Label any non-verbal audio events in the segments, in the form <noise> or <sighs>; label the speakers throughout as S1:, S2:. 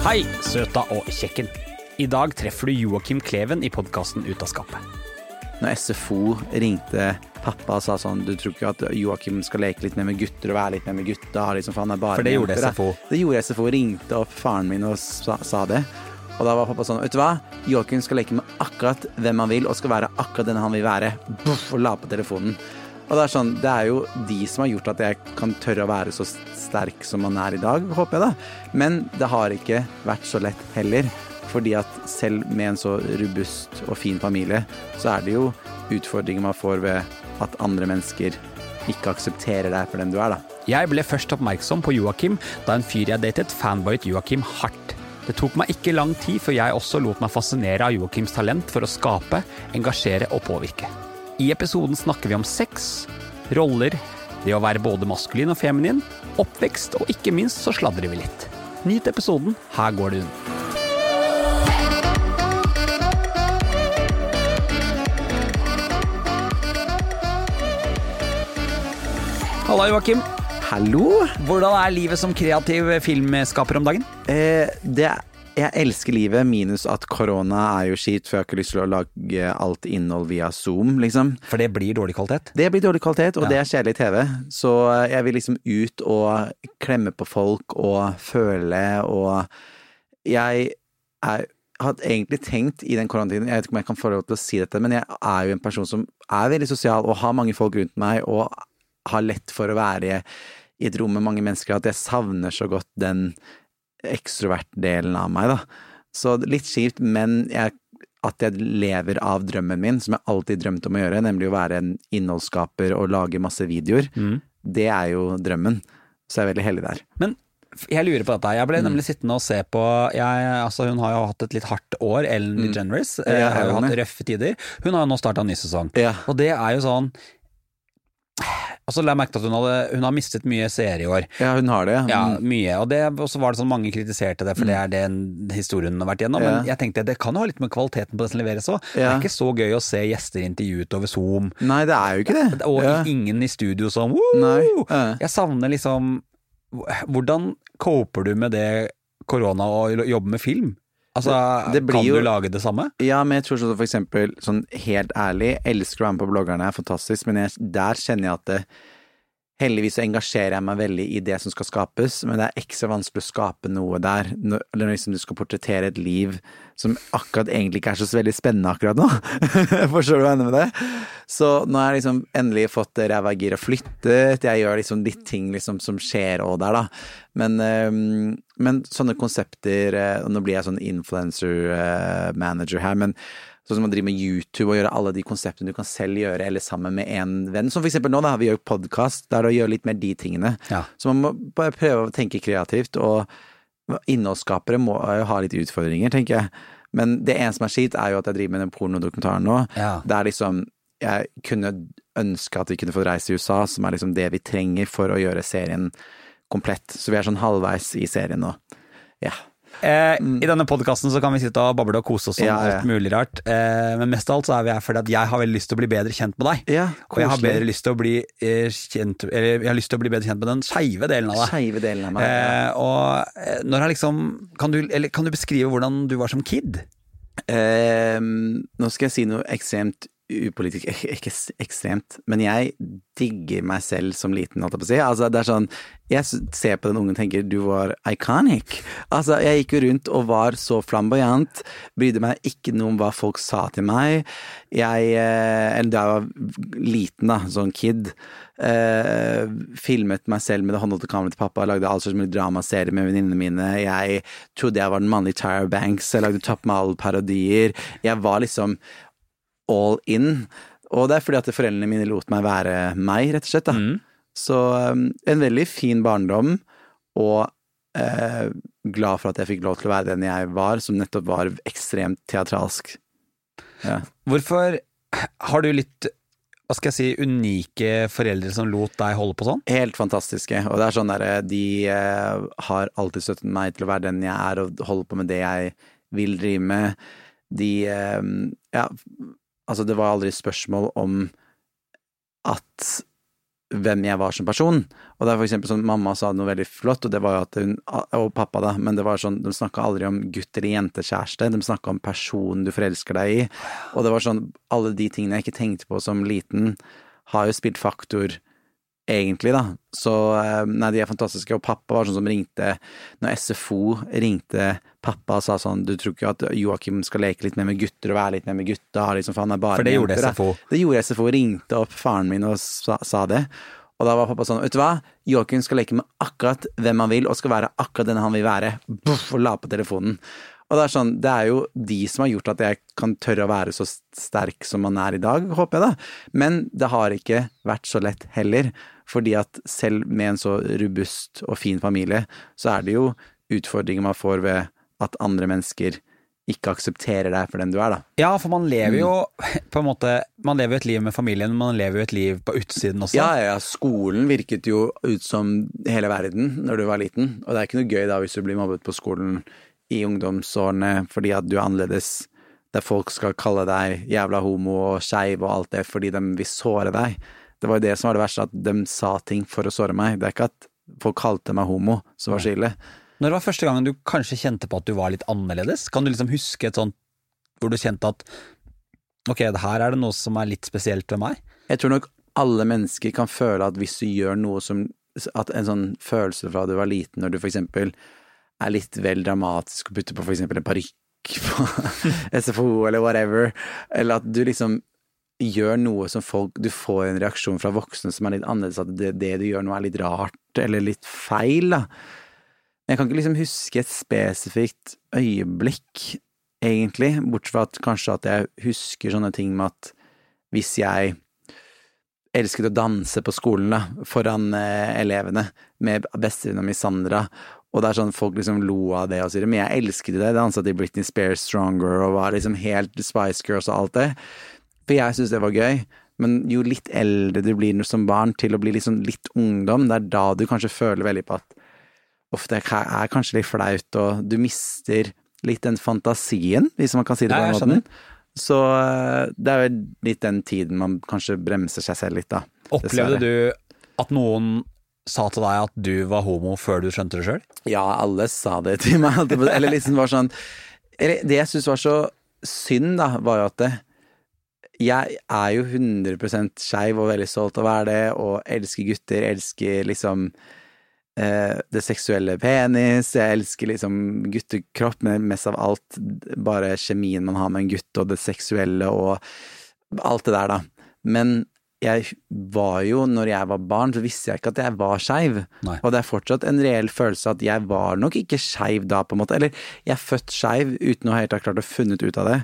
S1: Hei, søta og kjekken. I dag treffer du Joakim Kleven i podkasten Ut av skapet.
S2: Når SFO ringte pappa og sa sånn Du tror ikke at Joakim skal leke litt mer med gutter og være litt mer med gutta? Liksom, for,
S1: For det gjorde
S2: jenter, da.
S1: SFO.
S2: Det gjorde SFO. Ringte opp faren min og sa, sa det. Og da var pappa sånn Vet du hva? Joakim skal leke med akkurat hvem han vil, og skal være akkurat den han vil være. Buff, og la på telefonen. Og det er sånn, det er jo de som har gjort at jeg kan tørre å være så sterk som man er i dag, håper jeg da. Men det har ikke vært så lett heller. Fordi at selv med en så robust og fin familie, så er det jo utfordringer man får ved at andre mennesker ikke aksepterer deg for den du er, da.
S1: Jeg ble først oppmerksom på Joakim da en fyr jeg datet, fanboyet Joakim hardt. Det tok meg ikke lang tid før jeg også lot meg fascinere av Joakims talent for å skape, engasjere og påvirke. I episoden snakker vi om sex, roller, det å være både maskulin og feminin, oppvekst, og ikke minst så sladrer vi litt. Nyt episoden, her går det unna. Halla, Joakim.
S2: Hallo!
S1: Hvordan er livet som kreativ filmskaper om dagen?
S2: Eh, det, jeg elsker livet, minus at korona er jo skitt, for jeg har ikke lyst til å lage alt innhold via Zoom, liksom.
S1: For det blir dårlig kvalitet.
S2: Det blir dårlig kvalitet, og
S1: Ja.
S2: det er kjedelig TV. Så jeg vil liksom ut og klemme på folk og føle og Jeg er, hadde egentlig tenkt i den koronatiden Jeg vet ikke om jeg kan få lov til å si dette, men jeg er jo en person som er veldig sosial og har mange folk rundt meg og har lett for å være i et rom med mange mennesker at jeg savner så godt den ekstrovert-delen av meg, da. Så litt kjipt, men jeg at jeg lever av drømmen min, som jeg alltid drømte om å gjøre, nemlig å være en innholdsskaper og lage masse videoer. Det er jo drømmen. Så jeg er veldig heldig der.
S1: Men jeg lurer på dette. Jeg ble
S2: Mm.
S1: nemlig sittende og se på jeg, altså Hun har jo hatt et litt hardt år, Ellen DeGeneres.
S2: Mm. Ja,
S1: eh, har jo hatt røffe tider. Hun har jo nå starta ny sesong.
S2: Ja.
S1: Og det er jo sånn Altså la jeg merke at hun, hadde, hun har mistet mye seere i år.
S2: Ja, hun har det.
S1: Ja,
S2: Mm.
S1: mye. Og det, og så var det sånn mange kritiserte det, for det er den historien hun har vært gjennom. Men jeg tenkte det kan jo ha litt med kvaliteten på det som leveres òg. Det er ikke så gøy å se gjester intervjuet over Zoom.
S2: Nei, det er jo ikke det.
S1: Og
S2: Ja.
S1: ingen i studio som Woo!
S2: Ja.
S1: Jeg savner liksom Hvordan coper du med det korona og jobbe med film? Altså,
S2: Det- det
S1: kan
S2: jo-
S1: du lage det samme?
S2: Ja, men jeg tror sånn for eksempel, sånn helt ærlig, elsker å være med på bloggerne, er fantastisk, men jeg, der kjenner jeg at det, heldigvis engasjerer jeg meg veldig i det som skal skapes, men det er ekstra vanskelig å skape noe der, når, når liksom du skal portrettere et liv som akkurat egentlig ikke er så veldig spennende akkurat nå. <laughs> Forstår du hva jeg mener med det? Så nå har jeg liksom endelig fått ræva i gir og flyttet, jeg gjør liksom litt ting liksom som skjer òg der da, men, øhm, men sånne konsepter, eh, og nå blir jeg sånn influencer eh, her, men Sånn som å drive med YouTube og gjøre alle de konseptene du kan selv gjøre, eller sammen med en venn. Som for eksempel nå, da, har vi gjør podkast, der å gjøre litt mer de tingene.
S1: Ja.
S2: Så man må bare prøve å tenke kreativt, og innholdsskapere må jo ha litt utfordringer, tenker jeg. Men det eneste som er skitt, er jo at jeg driver med den pornodokumentaren nå.
S1: Ja.
S2: Det er liksom Jeg kunne ønske at vi kunne fått reise i USA, som er liksom det vi trenger for å gjøre serien komplett. Så vi er sånn halvveis i serien nå. Ja.
S1: Eh, I denne podkasten kan vi sitte og bable og kose oss om
S2: Ja, ja.
S1: alt mulig rart, eh, men mest av alt så er vi her fordi at jeg har veldig lyst til å bli bedre kjent med deg.
S2: Ja,
S1: og jeg har bedre lyst til å bli eh, kjent Eller jeg har lyst til å bli bedre kjent med den skeive delen av deg.
S2: Skeive delen av meg.
S1: Eh, og eh, når jeg liksom kan du, eller, kan du beskrive hvordan du var som kid?
S2: Ehm, nå skal jeg si noe ekstremt upolitisk, ikke, ekstremt, men jeg digger meg selv som liten, holdt jeg på å si. Altså, det er sånn, jeg ser på den ungen og tenker du var iconic. Altså, jeg gikk jo rundt og var så flamboyant, brydde meg ikke noe om hva folk sa til meg. Jeg, eh, eller da jeg var liten, da, sånn kid, Uh, filmet meg selv med det håndholdte kameraet til pappa, lagde all slags mulig dramaserie med venninnene mine. Jeg trodde jeg var den mannlige Tyra Banks, jeg lagde Top Mall-parodier. Jeg var liksom all in. Og det er fordi at foreldrene mine lot meg være meg, rett og slett.
S1: Mm.
S2: Så um, en veldig fin barndom, og eh, glad for at jeg fikk lov til å være den jeg var, som nettopp var ekstremt teatralsk. Ja.
S1: Hvorfor har du litt hva skal jeg si, unike foreldre som lot deg holde på sånn?
S2: Helt fantastiske. Og det er sånn derre De eh, har alltid støttet meg til å være den jeg er, og holde på med det jeg vil drive med. De eh, Ja, altså, det var aldri spørsmål om at hvem jeg var som person. Og det er for eksempel sånn, mamma sa noe veldig flott, og det var jo at hun, og pappa da, men det var sånn, de snakka aldri om gutt eller jentekjæreste, de snakka om personen du forelsker deg i, og det var sånn, alle de tingene jeg ikke tenkte på som liten, har jo spilt faktor egentlig, da. Så eh, nei, de er fantastiske. Og pappa var sånn som ringte Når SFO ringte pappa sa sånn Du tror ikke at Joakim skal leke litt mer med gutter og være litt mer med gutta? Liksom, for
S1: For det gjorde
S2: jenter, da.
S1: SFO.
S2: Det gjorde SFO. Ringte opp faren min og sa, sa det. Og da var pappa sånn, vet du hva, Joakim skal leke med akkurat hvem han vil, og skal være akkurat den han vil være. Buff, og la på telefonen. Og det er sånn, det er jo de som har gjort at jeg kan tørre å være så sterk som man er i dag, håper jeg da. Men det har ikke vært så lett heller, fordi at selv med en så robust og fin familie, så er det jo utfordringer man får ved at andre mennesker ikke aksepterer deg for den du er, da.
S1: Ja, for man lever jo
S2: Mm. <laughs>
S1: på en måte Man lever jo et liv med familien, men man lever jo et liv på utsiden også.
S2: Ja, ja, skolen virket jo ut som hele verden når du var liten, og det er ikke noe gøy da hvis du blir mobbet på skolen i ungdomsårene fordi at du er annerledes, der folk skal kalle deg jævla homo og skeiv og alt det fordi de vil såre deg. Det var jo det som var det verste, at de sa ting for å såre meg. Det er ikke at folk kalte meg homo som var så ille.
S1: Når var første gangen du kanskje kjente på at du var litt annerledes? Kan du liksom huske et sånt hvor du kjente at ok, her er det noe som er litt spesielt ved meg?
S2: Jeg tror nok alle mennesker kan føle at hvis du gjør noe som At en sånn følelse fra du var liten, når du for eksempel er litt vel dramatisk og putter på for eksempel en parykk på <laughs> SFO eller whatever, eller at du liksom gjør noe som folk Du får en reaksjon fra voksne som er litt annerledes, at det, det du gjør nå er litt rart eller litt feil, da. Jeg kan ikke liksom huske et spesifikt øyeblikk, egentlig, bortsett fra at kanskje at jeg husker sånne ting med at hvis jeg elsket å danse på skolen da, foran eh, elevene med bestevenninna mi Sandra, og det er sånn folk liksom lo av det og sier men jeg elsket det, det, dansa til Britney Spears Stronger og var liksom helt Spice Girls og alt det, for jeg syntes det var gøy. Men jo litt eldre du blir som barn, til å bli liksom litt ungdom, det er da du kanskje føler veldig på at ofte er kanskje litt flaut, og du mister litt den fantasien, hvis man kan si det på den måten. Så eh, det er vel litt den tiden man kanskje bremser seg selv litt, da.
S1: Opplevde
S2: Dessverre.
S1: du at noen sa til deg at du var homo før du skjønte det sjøl?
S2: Ja, alle sa det til meg. Eller liksom var sånn Det jeg syns var så synd, da, var jo at det, jeg er jo 100 skeiv og veldig stolt av å være det, og elsker gutter, elsker liksom det seksuelle penis, jeg elsker liksom guttekropp, men mest av alt bare kjemien man har med en gutt, og det seksuelle og alt det der, da. Men jeg var jo, når jeg var barn, så visste jeg ikke at jeg var skeiv. Og det er fortsatt en reell følelse at jeg var nok ikke skeiv da, på en måte. Eller jeg er født skeiv uten å helt ha klart å funnet ut av det.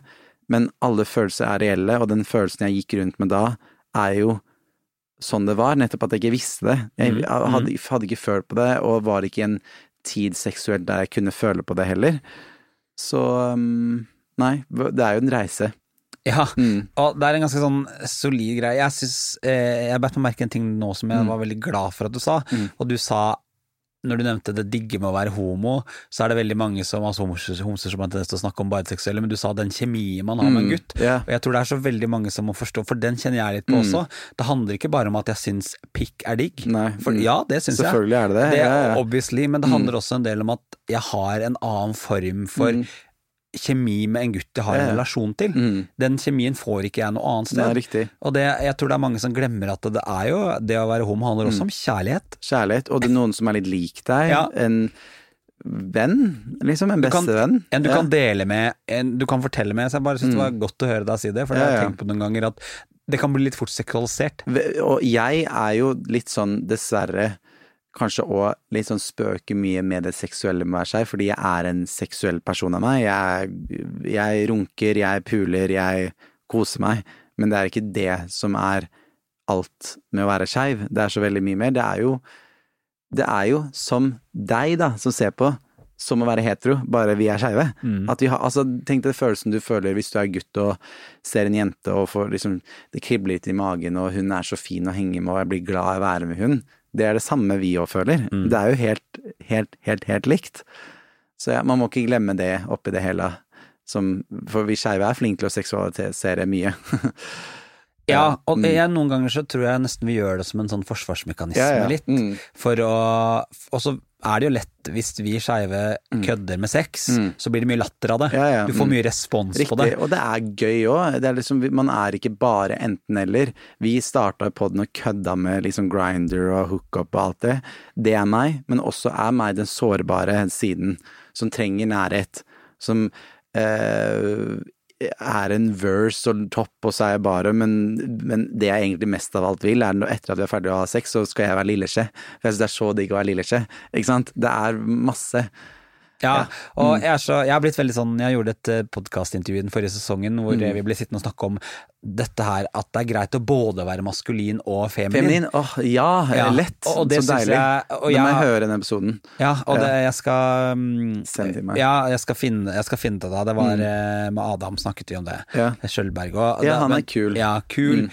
S2: Men alle følelser er reelle, og den følelsen jeg gikk rundt med da, er jo sånn det var. Nettopp at jeg ikke visste det. Jeg
S1: Mm,
S2: hadde, hadde ikke følt på det, og var ikke i en tid seksuelt der jeg kunne føle på det heller. Så um, nei, det er jo en reise.
S1: Ja,
S2: Mm.
S1: og det er en ganske sånn solid greie. Jeg synes, eh, jeg bet meg merke en ting nå som jeg
S2: Mm.
S1: var veldig glad for at du sa,
S2: Mm.
S1: og du sa når du nevnte det digge med å være homo, så er det veldig mange som altså homser, homser som har tendens til å snakke om bare seksuelle, men du sa den kjemien man har med en
S2: Mm,
S1: gutt. Og jeg tror det er så veldig mange som må forstå, for den kjenner jeg litt på
S2: Mm.
S1: også. Det handler ikke bare om at jeg syns pikk er digg.
S2: Nei,
S1: For
S2: mm.
S1: ja, det syns jeg.
S2: Selvfølgelig er det det.
S1: Det
S2: ja, ja.
S1: obviously, men det handler også en del om at jeg har en annen form for
S2: Mm.
S1: Kjemi med en gutt jeg har en relasjon til.
S2: Mm.
S1: Den kjemien får ikke jeg noe annet sted.
S2: riktig.
S1: Og det, jeg tror det er mange som glemmer at det er jo Det å være homo handler
S2: Mm.
S1: også om kjærlighet.
S2: Kjærlighet, og det er noen som er litt lik deg.
S1: Ja.
S2: En venn, liksom. En bestevenn.
S1: En du
S2: Ja.
S1: kan dele med, en du kan fortelle med. Så jeg bare syns det var godt å høre deg si det, for det har
S2: Ja,
S1: jeg
S2: ja.
S1: tenkt på noen ganger at det kan bli litt fort seksualisert.
S2: Og jeg er jo litt sånn, dessverre, kanskje òg litt sånn spøker mye med det seksuelle med seg, fordi jeg er en seksuell person av meg. Jeg, jeg runker, jeg puler, jeg koser meg, men det er ikke det som er alt med å være skeiv. Det er så veldig mye mer. Det er jo Det er jo som deg, da, som ser på, som å være hetero, bare vi er skeive. Mm. altså, tenk deg følelsen du føler hvis du er gutt og ser en jente og får liksom Det kribler litt i magen, og hun er så fin å henge med, og jeg blir glad i å være med hun. Det er det samme vi òg føler. Det er jo helt, helt, helt, helt likt. Så ja, man må ikke glemme det oppi det hele. Som, for vi skeive er flinke til å seksualisere mye. <laughs>
S1: Ja, og
S2: mm.
S1: jeg, noen ganger så tror jeg nesten vi gjør det som en sånn forsvarsmekanisme
S2: Ja, ja.
S1: litt.
S2: Mm.
S1: For å Og så er det jo lett, hvis vi skeive kødder med sex, så blir det mye latter av det.
S2: Mm. Ja.
S1: Du får
S2: Mm.
S1: mye respons
S2: Riktig,
S1: på det.
S2: og det er gøy òg. Liksom, man er ikke bare enten-eller. Vi starta podden og kødda med liksom grinder og hookup og alt det. Det er meg, men også er meg den sårbare siden som trenger nærhet. Som eh, er en verse og topp, og så er jeg bare men, men det jeg egentlig mest av alt vil, er at etter at vi er ferdig å ha sex, så skal jeg være lilleskje. For jeg syns det er så digg å være lilleskje. Ikke sant? Det er masse.
S1: Ja,
S2: Mm.
S1: og jeg, er så, jeg har blitt veldig sånn Jeg gjorde et eh, podkastintervju i den forrige sesongen hvor
S2: Mm.
S1: vi ble sittende og snakke om dette her at det er greit å både være maskulin og feminin.
S2: Feminin, åh, ja,
S1: Ja,
S2: lett.
S1: og- og det
S2: så deilig.
S1: jeg- og
S2: Nå må
S1: jeg-
S2: jeg høre den episoden.
S1: Ja, og det, jeg skal mm,
S2: Send til meg.
S1: Ja, jeg skal finne, jeg skal finne det da. Det var mm. med Adam snakket vi om det.
S2: Ja.
S1: Skjølberg òg.
S2: Ja, han er
S1: men-
S2: kul. Mm.
S1: Ja, kul. Mm.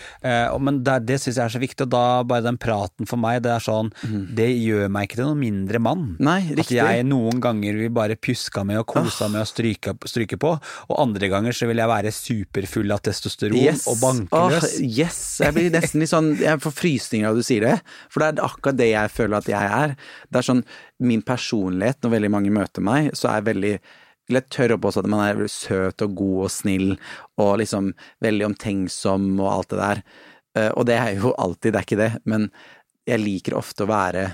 S1: Uh, men det, det syns jeg er så viktig, og da bare den praten for meg, det er sånn Det gjør meg ikke til noen mindre mann.
S2: Nei, riktig.
S1: At jeg noen ganger vil bare pjuska med og kosa med og stryke, stryke på, og andre ganger så vil jeg være superfull av testosteron og bankeløs.
S2: Oh, yes. Jeg blir nesten litt sånn Jeg får frysninger av at du sier det. For det er akkurat det jeg føler at jeg er. Det er sånn min personlighet, når veldig mange møter meg, så er jeg veldig jeg tørre å påstå at man er søt og god og snill og liksom veldig omtenksom og alt det der. Eh, og det er jo alltid, det er ikke det, men jeg liker ofte å være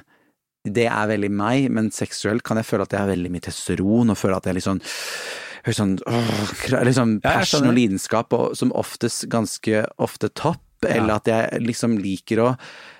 S2: det er veldig meg, men seksuelt kan jeg føle at jeg har veldig mye testosteron, og føle at jeg er litt sånn Sånn, åh, liksom passion og lidenskap, og som oftest ganske ofte topp, eller at jeg liksom liker å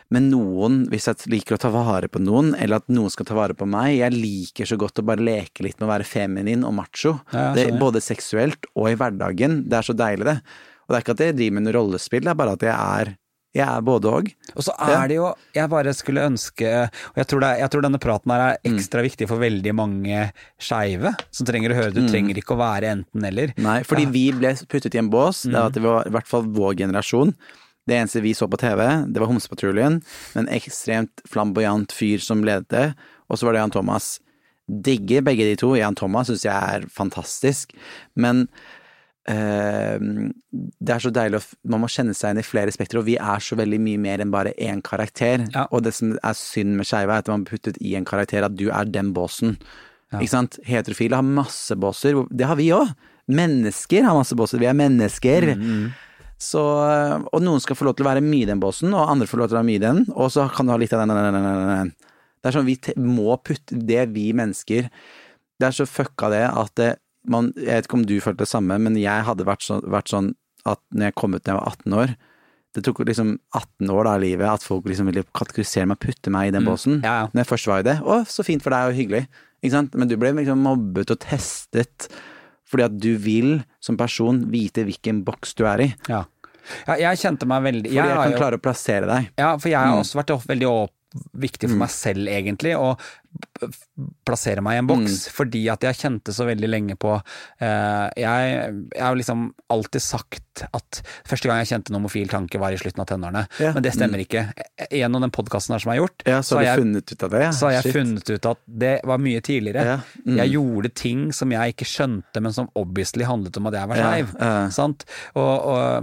S2: men noen, hvis jeg liker å ta vare på noen, eller at noen skal ta vare på meg Jeg liker så godt å bare leke litt med å være feminin og macho.
S1: Ja,
S2: det, både seksuelt og i hverdagen. Det er så deilig, det. Og det er ikke at jeg driver med noe rollespill, det er bare at jeg er Jeg er både og.
S1: Og så er det jo Jeg bare skulle ønske Og jeg tror, det, jeg tror denne praten her er
S2: Mm.
S1: ekstra viktig for veldig mange skeive som trenger å høre Du trenger ikke å være enten-eller.
S2: Mm. Nei, fordi vi ble puttet i en bås. Det var at det var i hvert fall vår generasjon. Det eneste vi så på TV, det var Homsepatruljen. En ekstremt flamboyant fyr som ledet det. Og så var det Jan Thomas. Digger begge de to. Jan Thomas syns jeg er fantastisk. Men det er så deilig å Man må kjenne seg inn i flere spekter, og vi er så veldig mye mer enn bare én karakter.
S1: Ja.
S2: Og det som er synd med skeive, er at man puttet i en karakter at du er den båsen. Ikke sant? Heterofile har masse båser. Det har vi òg. Mennesker har masse båser. Vi er mennesker. Så, og noen skal få lov til å være mye i den båsen, og andre får lov til å være mye i den, og så kan du ha litt av den, den, den, den. Det er sånn, vi må putte det vi mennesker Det er så fucka det at det, man, Jeg vet ikke om du følte det samme, men jeg hadde vært, så, vært sånn at når jeg kom ut da jeg var 18 år Det tok liksom 18 år da i livet at folk liksom ville kategorisere meg og putte meg i den båsen.
S1: Ja, ja.
S2: Når jeg først var i det. Å, så fint for deg og hyggelig. Ikke sant? Men du ble liksom mobbet og testet fordi at du vil som person vite hvilken boks du er i.
S1: Ja. ja, jeg kjente meg veldig
S2: Fordi jeg,
S1: jeg
S2: kan
S1: jo-
S2: klare å plassere deg.
S1: Ja, for jeg har
S2: Mm.
S1: også vært veldig opp, viktig for meg selv, egentlig, å plassere meg i en boks.
S2: Mm.
S1: Fordi at jeg kjente så veldig lenge på uh, jeg, jeg har liksom alltid sagt at første gang jeg kjente en homofil tanke, var i slutten av tenårene.
S2: Ja.
S1: Men det stemmer ikke. Gjennom den podkasten som har gjort,
S2: Ja, så har
S1: jeg
S2: funnet ut av det? Ja.
S1: så har jeg
S2: Shit.
S1: funnet ut at det var mye tidligere.
S2: Mm.
S1: Jeg gjorde ting som jeg ikke skjønte, men som obviously handlet om at jeg var skeiv.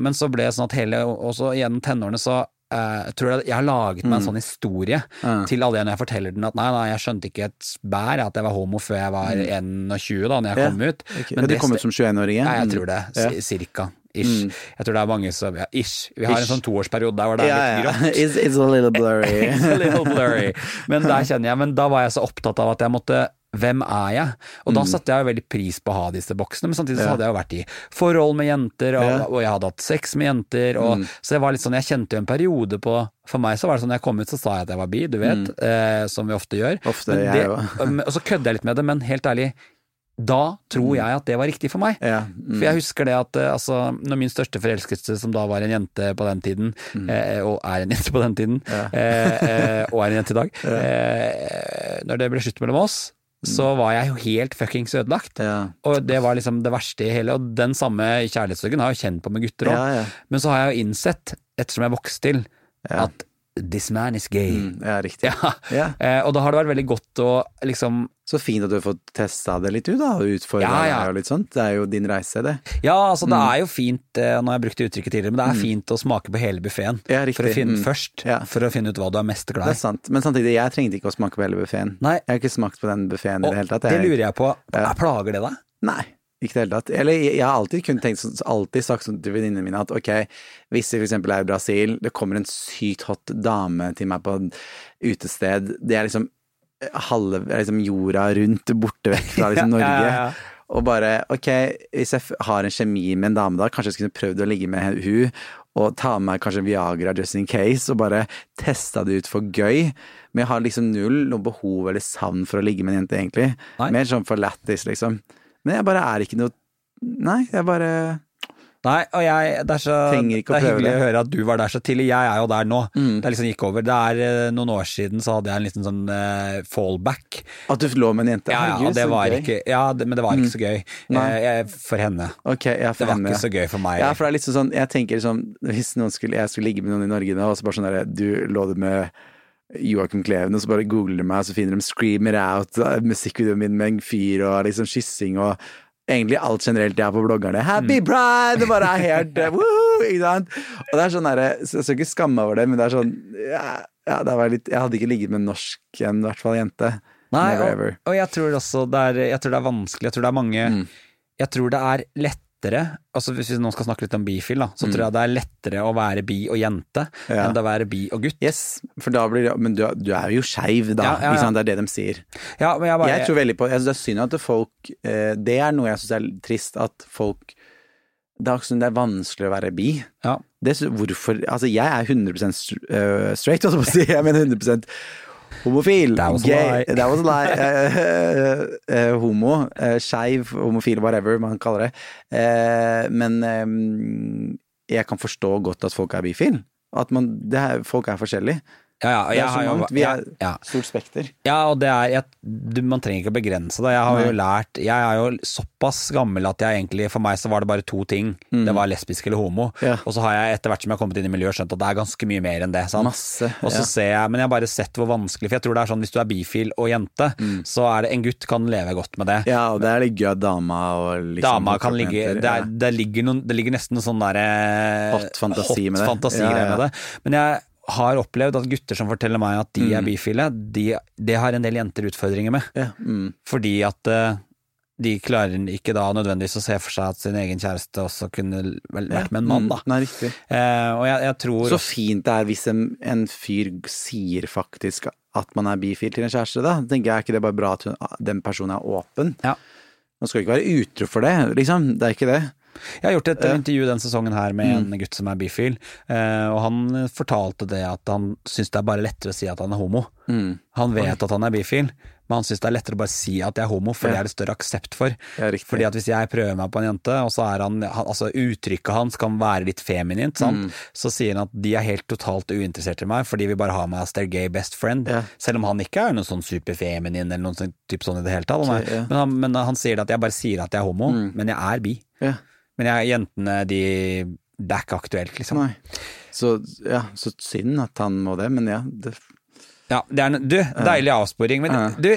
S1: men så ble det sånn at hele også gjennom tenårene så jeg tror jeg, jeg har laget meg en sånn historie
S2: Ja.
S1: til alle når jeg forteller den at nei, nei, jeg skjønte ikke et bær at jeg var homo før jeg var 21 da når jeg kom ut.
S2: Okay.
S1: Men det
S2: kom ut som 21-åring?
S1: Ja, jeg tror det. Cirka. Ish. Jeg tror det er mange som ja, Ish. Vi har
S2: Ish.
S1: en sånn toårsperiode der hvor det er
S2: yeah,
S1: litt grått.
S2: It's, it's a little blurry. <laughs>
S1: It's a little blurry. <laughs> Men der kjenner jeg, men da var jeg så opptatt av at jeg måtte hvem er jeg? Og da satte jeg jo veldig pris på å ha disse boksene, men samtidig så
S2: Mm.
S1: Hadde jeg jo vært i forhold med jenter, og,
S2: Mm.
S1: og jeg hadde hatt sex med jenter, og, så jeg var litt sånn, jeg kjente jo en periode på For meg så var det sånn, når jeg kom ut så sa jeg at jeg var bi, du vet, eh, som vi ofte gjør.
S2: Mm. Ofte,
S1: det, <laughs> og så kødder jeg litt med det, men helt ærlig, da tror jeg at det var riktig for meg.
S2: Mm. Ja. mm.
S1: For jeg husker det at eh, altså, når min største forelskelse, som da var en jente på den tiden,
S2: Mm.
S1: eh, og er en jente på den tiden, eh, eh, og er en jente i dag <laughs> eh, Når det ble slutt mellom oss, så var jeg jo helt fuckings ødelagt.
S2: Ja.
S1: Og det var liksom det verste i hele, og den samme kjærlighetssorgen har jeg jo kjent på med gutter òg.
S2: Ja, ja.
S1: Men så har jeg jo innsett, ettersom jeg vokste til, at this man is gay.
S2: Mm, ja, riktig.
S1: Ja.
S2: Yeah.
S1: Eh, og da har det vært veldig godt å liksom
S2: Så fint at du har fått testa det litt ut, da, og utfordra
S1: Ja, ja.
S2: deg og litt sånt. Det er jo din reise, det.
S1: Ja, altså det
S2: Mm.
S1: er jo fint, eh, nå har jeg brukt det uttrykket tidligere, men det er fint å smake på hele buffeen.
S2: Ja.
S1: For å finne
S2: Mm.
S1: først, for å finne ut hva du er mest glad
S2: Det er sant. Men samtidig, jeg trengte ikke å smake på hele buffeen. Jeg har ikke smakt på den buffeen i det hele tatt.
S1: det lurer jeg på,
S2: Ja.
S1: plager det deg?
S2: Nei, ikke i det hele tatt. Eller jeg, har alltid kun tenkt sånn, alltid sagt sånn til venninnene mine at ok, hvis jeg eksempel er i Brasil, det kommer en sykt hot dame til meg på et utested, det er liksom eh, halve liksom jorda rundt borte vekk fra liksom <laughs> Norge.
S1: Ja, ja, ja.
S2: Og bare ok, hvis jeg har en kjemi med en dame da, kanskje jeg skulle prøvd å ligge med hun og ta med meg kanskje Viagra just in case, og bare testa det ut for gøy. Men jeg har liksom null noe behov eller savn for å ligge med en jente, egentlig.
S1: Nei.
S2: Mer sånn for lættis, liksom. Men jeg bare er ikke noe Nei, jeg bare
S1: Nei, og jeg, det er så det er hyggelig å høre at du var der så tidlig. Jeg er jo der nå.
S2: Mm.
S1: Det liksom gikk over. Det er eh, noen år siden så hadde jeg en liten sånn uh, fallback.
S2: At du lå med en jente?
S1: Ja, ja, det var
S2: gøy. Mm.
S1: ikke, ja, det, men det var ikke så gøy
S2: Nei.
S1: eh, jeg, for henne.
S2: Okay, ja, for
S1: Det var
S2: henne,
S1: ikke så gøy for meg.
S2: Ja, for det er litt sånn Jeg tenker sånn Hvis noen skulle, jeg skulle ligge med noen i Norge nå, og så bare sånn derre Du lå det med Joakim Kleven, og så bare googler de meg, og så finner de 'Screamer Out', musikkvideoen min med en fyr, og liksom kyssing og Egentlig alt generelt jeg har på bloggerne. Happy pride! Det bare er helt <laughs> woohoo, ikke sant? Og det er sånn derre Jeg skal ikke skamme meg over det, men det er sånn Ja, ja det var litt Jeg hadde ikke ligget med en norsk en, i hvert fall jente.
S1: Nei,
S2: Never
S1: og, og jeg tror også det er, jeg tror det er vanskelig. Jeg tror det er mange
S2: Mm.
S1: Jeg tror det er lettere altså Hvis vi nå skal snakke litt om bifil, da, så tror jeg det er lettere å være bi og jente
S2: Mm. Ja.
S1: enn det å være bi og gutt.
S2: Yes, for da blir det Men du, du er jo skeiv, da.
S1: Ja, ja?
S2: Det er det de sier.
S1: Ja, men jeg bare
S2: Jeg tror veldig på Jeg synes det er synd at folk eh, Det er noe jeg syns er trist, at folk Det er, det er vanskelig å være bi.
S1: ja.
S2: Det, hvorfor Altså, jeg er 100 str- eh, straight, holdt jeg på å si. Jeg mener 100 homofil.
S1: That was
S2: gay.
S1: lie.
S2: That was lie. Eh, eh, eh, homo. Uh, Skeiv, homofil, whatever man kaller det. Eh, men um, jeg kan forstå godt at folk er bifil. At man, det er, folk er forskjellige.
S1: Ja, ja,
S2: Det er så mangt. Vi er
S1: ja,
S2: stort spekter.
S1: ja, og det er jeg, du, Man trenger ikke å begrense det. Jeg har jo lært Jeg er jo såpass gammel at jeg egentlig For meg så var det bare to ting. Det var lesbisk eller homo.
S2: Mm. Ja.
S1: Og så har jeg etter hvert som jeg har kommet inn i miljøet skjønt at det er ganske mye mer enn det.
S2: Masse,
S1: Og så ser jeg, Men jeg har bare sett hvor vanskelig For jeg tror det er sånn hvis du er bifil og jente, så er det en gutt kan leve godt med det.
S2: Mm. Ja, og det er litt gøy at dama og liksom
S1: Dama kan ligge det, er, det, ligger noen, det ligger nesten noen sånn derre
S2: Hot fantasi med det. ja.
S1: med det. Men jeg har opplevd at gutter som forteller meg at de
S2: Mm.
S1: er bifile, de, det har en del jenter utfordringer med.
S2: Ja, mm.
S1: Fordi at eh, de klarer ikke da nødvendigvis å se for seg at sin egen kjæreste også kunne vel vært med en mann, da.
S2: Mm. Nei, riktig.
S1: Eh, og jeg, jeg tror
S2: Så fint det er hvis en, en fyr sier faktisk at man er bifil til en kjæreste, da. tenker jeg, Er ikke det bare bra at hun, den personen er åpen?
S1: Ja.
S2: Man skal ikke være utro for det, liksom. Det er ikke det.
S1: Jeg har gjort et intervju denne sesongen her med
S2: Mm.
S1: en gutt som er bifil, eh, og han fortalte det at han syns det er bare lettere å si at han er homo.
S2: Mm.
S1: Han vet at han er bifil, men han syns det er lettere å bare si at jeg er homo, for
S2: Ja.
S1: det er det større aksept for.
S2: Ja.
S1: Fordi at hvis jeg prøver meg på en jente, og så er han, altså uttrykket hans kan være litt feminint, sant?
S2: Mm.
S1: så sier han at de er helt totalt uinteressert i meg, fordi vi bare har meg as their gay best friend.
S2: Ja.
S1: Selv om han ikke er noen sånn superfeminin eller noen sånn, typ sånn i det hele tatt. Men, han, men han sier at jeg bare sier at jeg er homo, men jeg er bi.
S2: Ja.
S1: Men ja, jentene, de Det er ikke aktuelt, liksom.
S2: Nei. Så ja, så synd at han må det, men ja. Det,
S1: Ja, det er, en- du, deilig avsporing. Men
S2: Ja.
S1: du,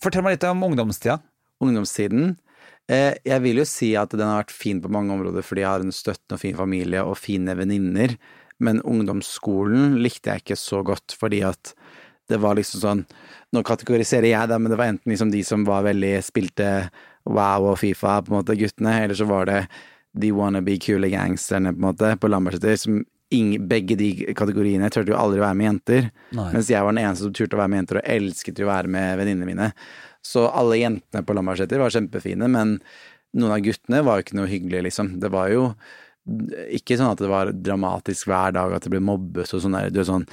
S1: fortell meg litt om ungdomstida.
S2: ungdomstiden eh, Jeg vil jo si at den har vært fin på mange områder, fordi jeg har en støttende og fin familie og fine venninner. Men ungdomsskolen likte jeg ikke så godt, fordi at det var liksom sånn Nå kategoriserer jeg det, men det var enten liksom de som var veldig spilte Wow og Fifa, på en måte, guttene, eller så var det de wannabe kule gangsterne, på en måte, på Lambertseter, som begge de kategoriene turte jo aldri å være med jenter.
S1: Nei.
S2: Mens jeg var den eneste som turte å være med jenter, og elsket å være med venninnene mine. Så alle jentene på Lambertseter var kjempefine, men noen av guttene var jo ikke noe hyggelig, liksom. Det var jo ikke sånn at det var dramatisk hver dag at det ble mobbet og sånn der. Det er sånn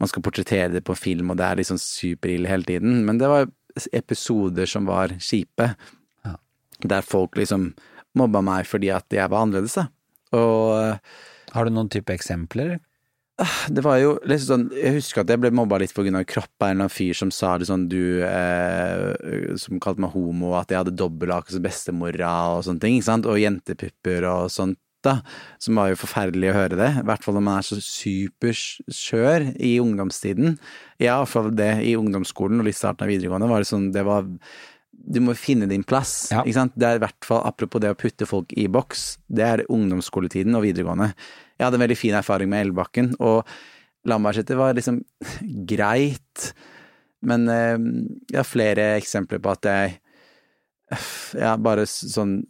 S2: man skal portrettere det på film, og det er liksom superille hele tiden. Men det var episoder som var kjipe. Der folk liksom mobba meg fordi at jeg var annerledes, da. Og
S1: Har du noen type eksempler?
S2: det var jo liksom sånn Jeg husker at jeg ble mobba litt av kropp av en eller annen fyr som sa det sånn du eh, Som kalte meg homo, at jeg hadde dobbelthake som bestemora og sånne ting, ikke sant, og jentepupper og sånt. Da, som var jo forferdelig å høre det, i hvert fall når man er så superskjør i ungdomstiden. Ja, iallfall det i ungdomsskolen og litt starten av videregående, var det sånn, det var du må finne din plass.
S1: Ja.
S2: ikke sant? Det er i hvert fall, Apropos det å putte folk i boks, det er ungdomsskoletiden og videregående. Jeg hadde en veldig fin erfaring med Elbakken, og Lambertseter var liksom <laughs> greit, men eh, jeg har flere eksempler på at jeg <sighs> ja, bare sånn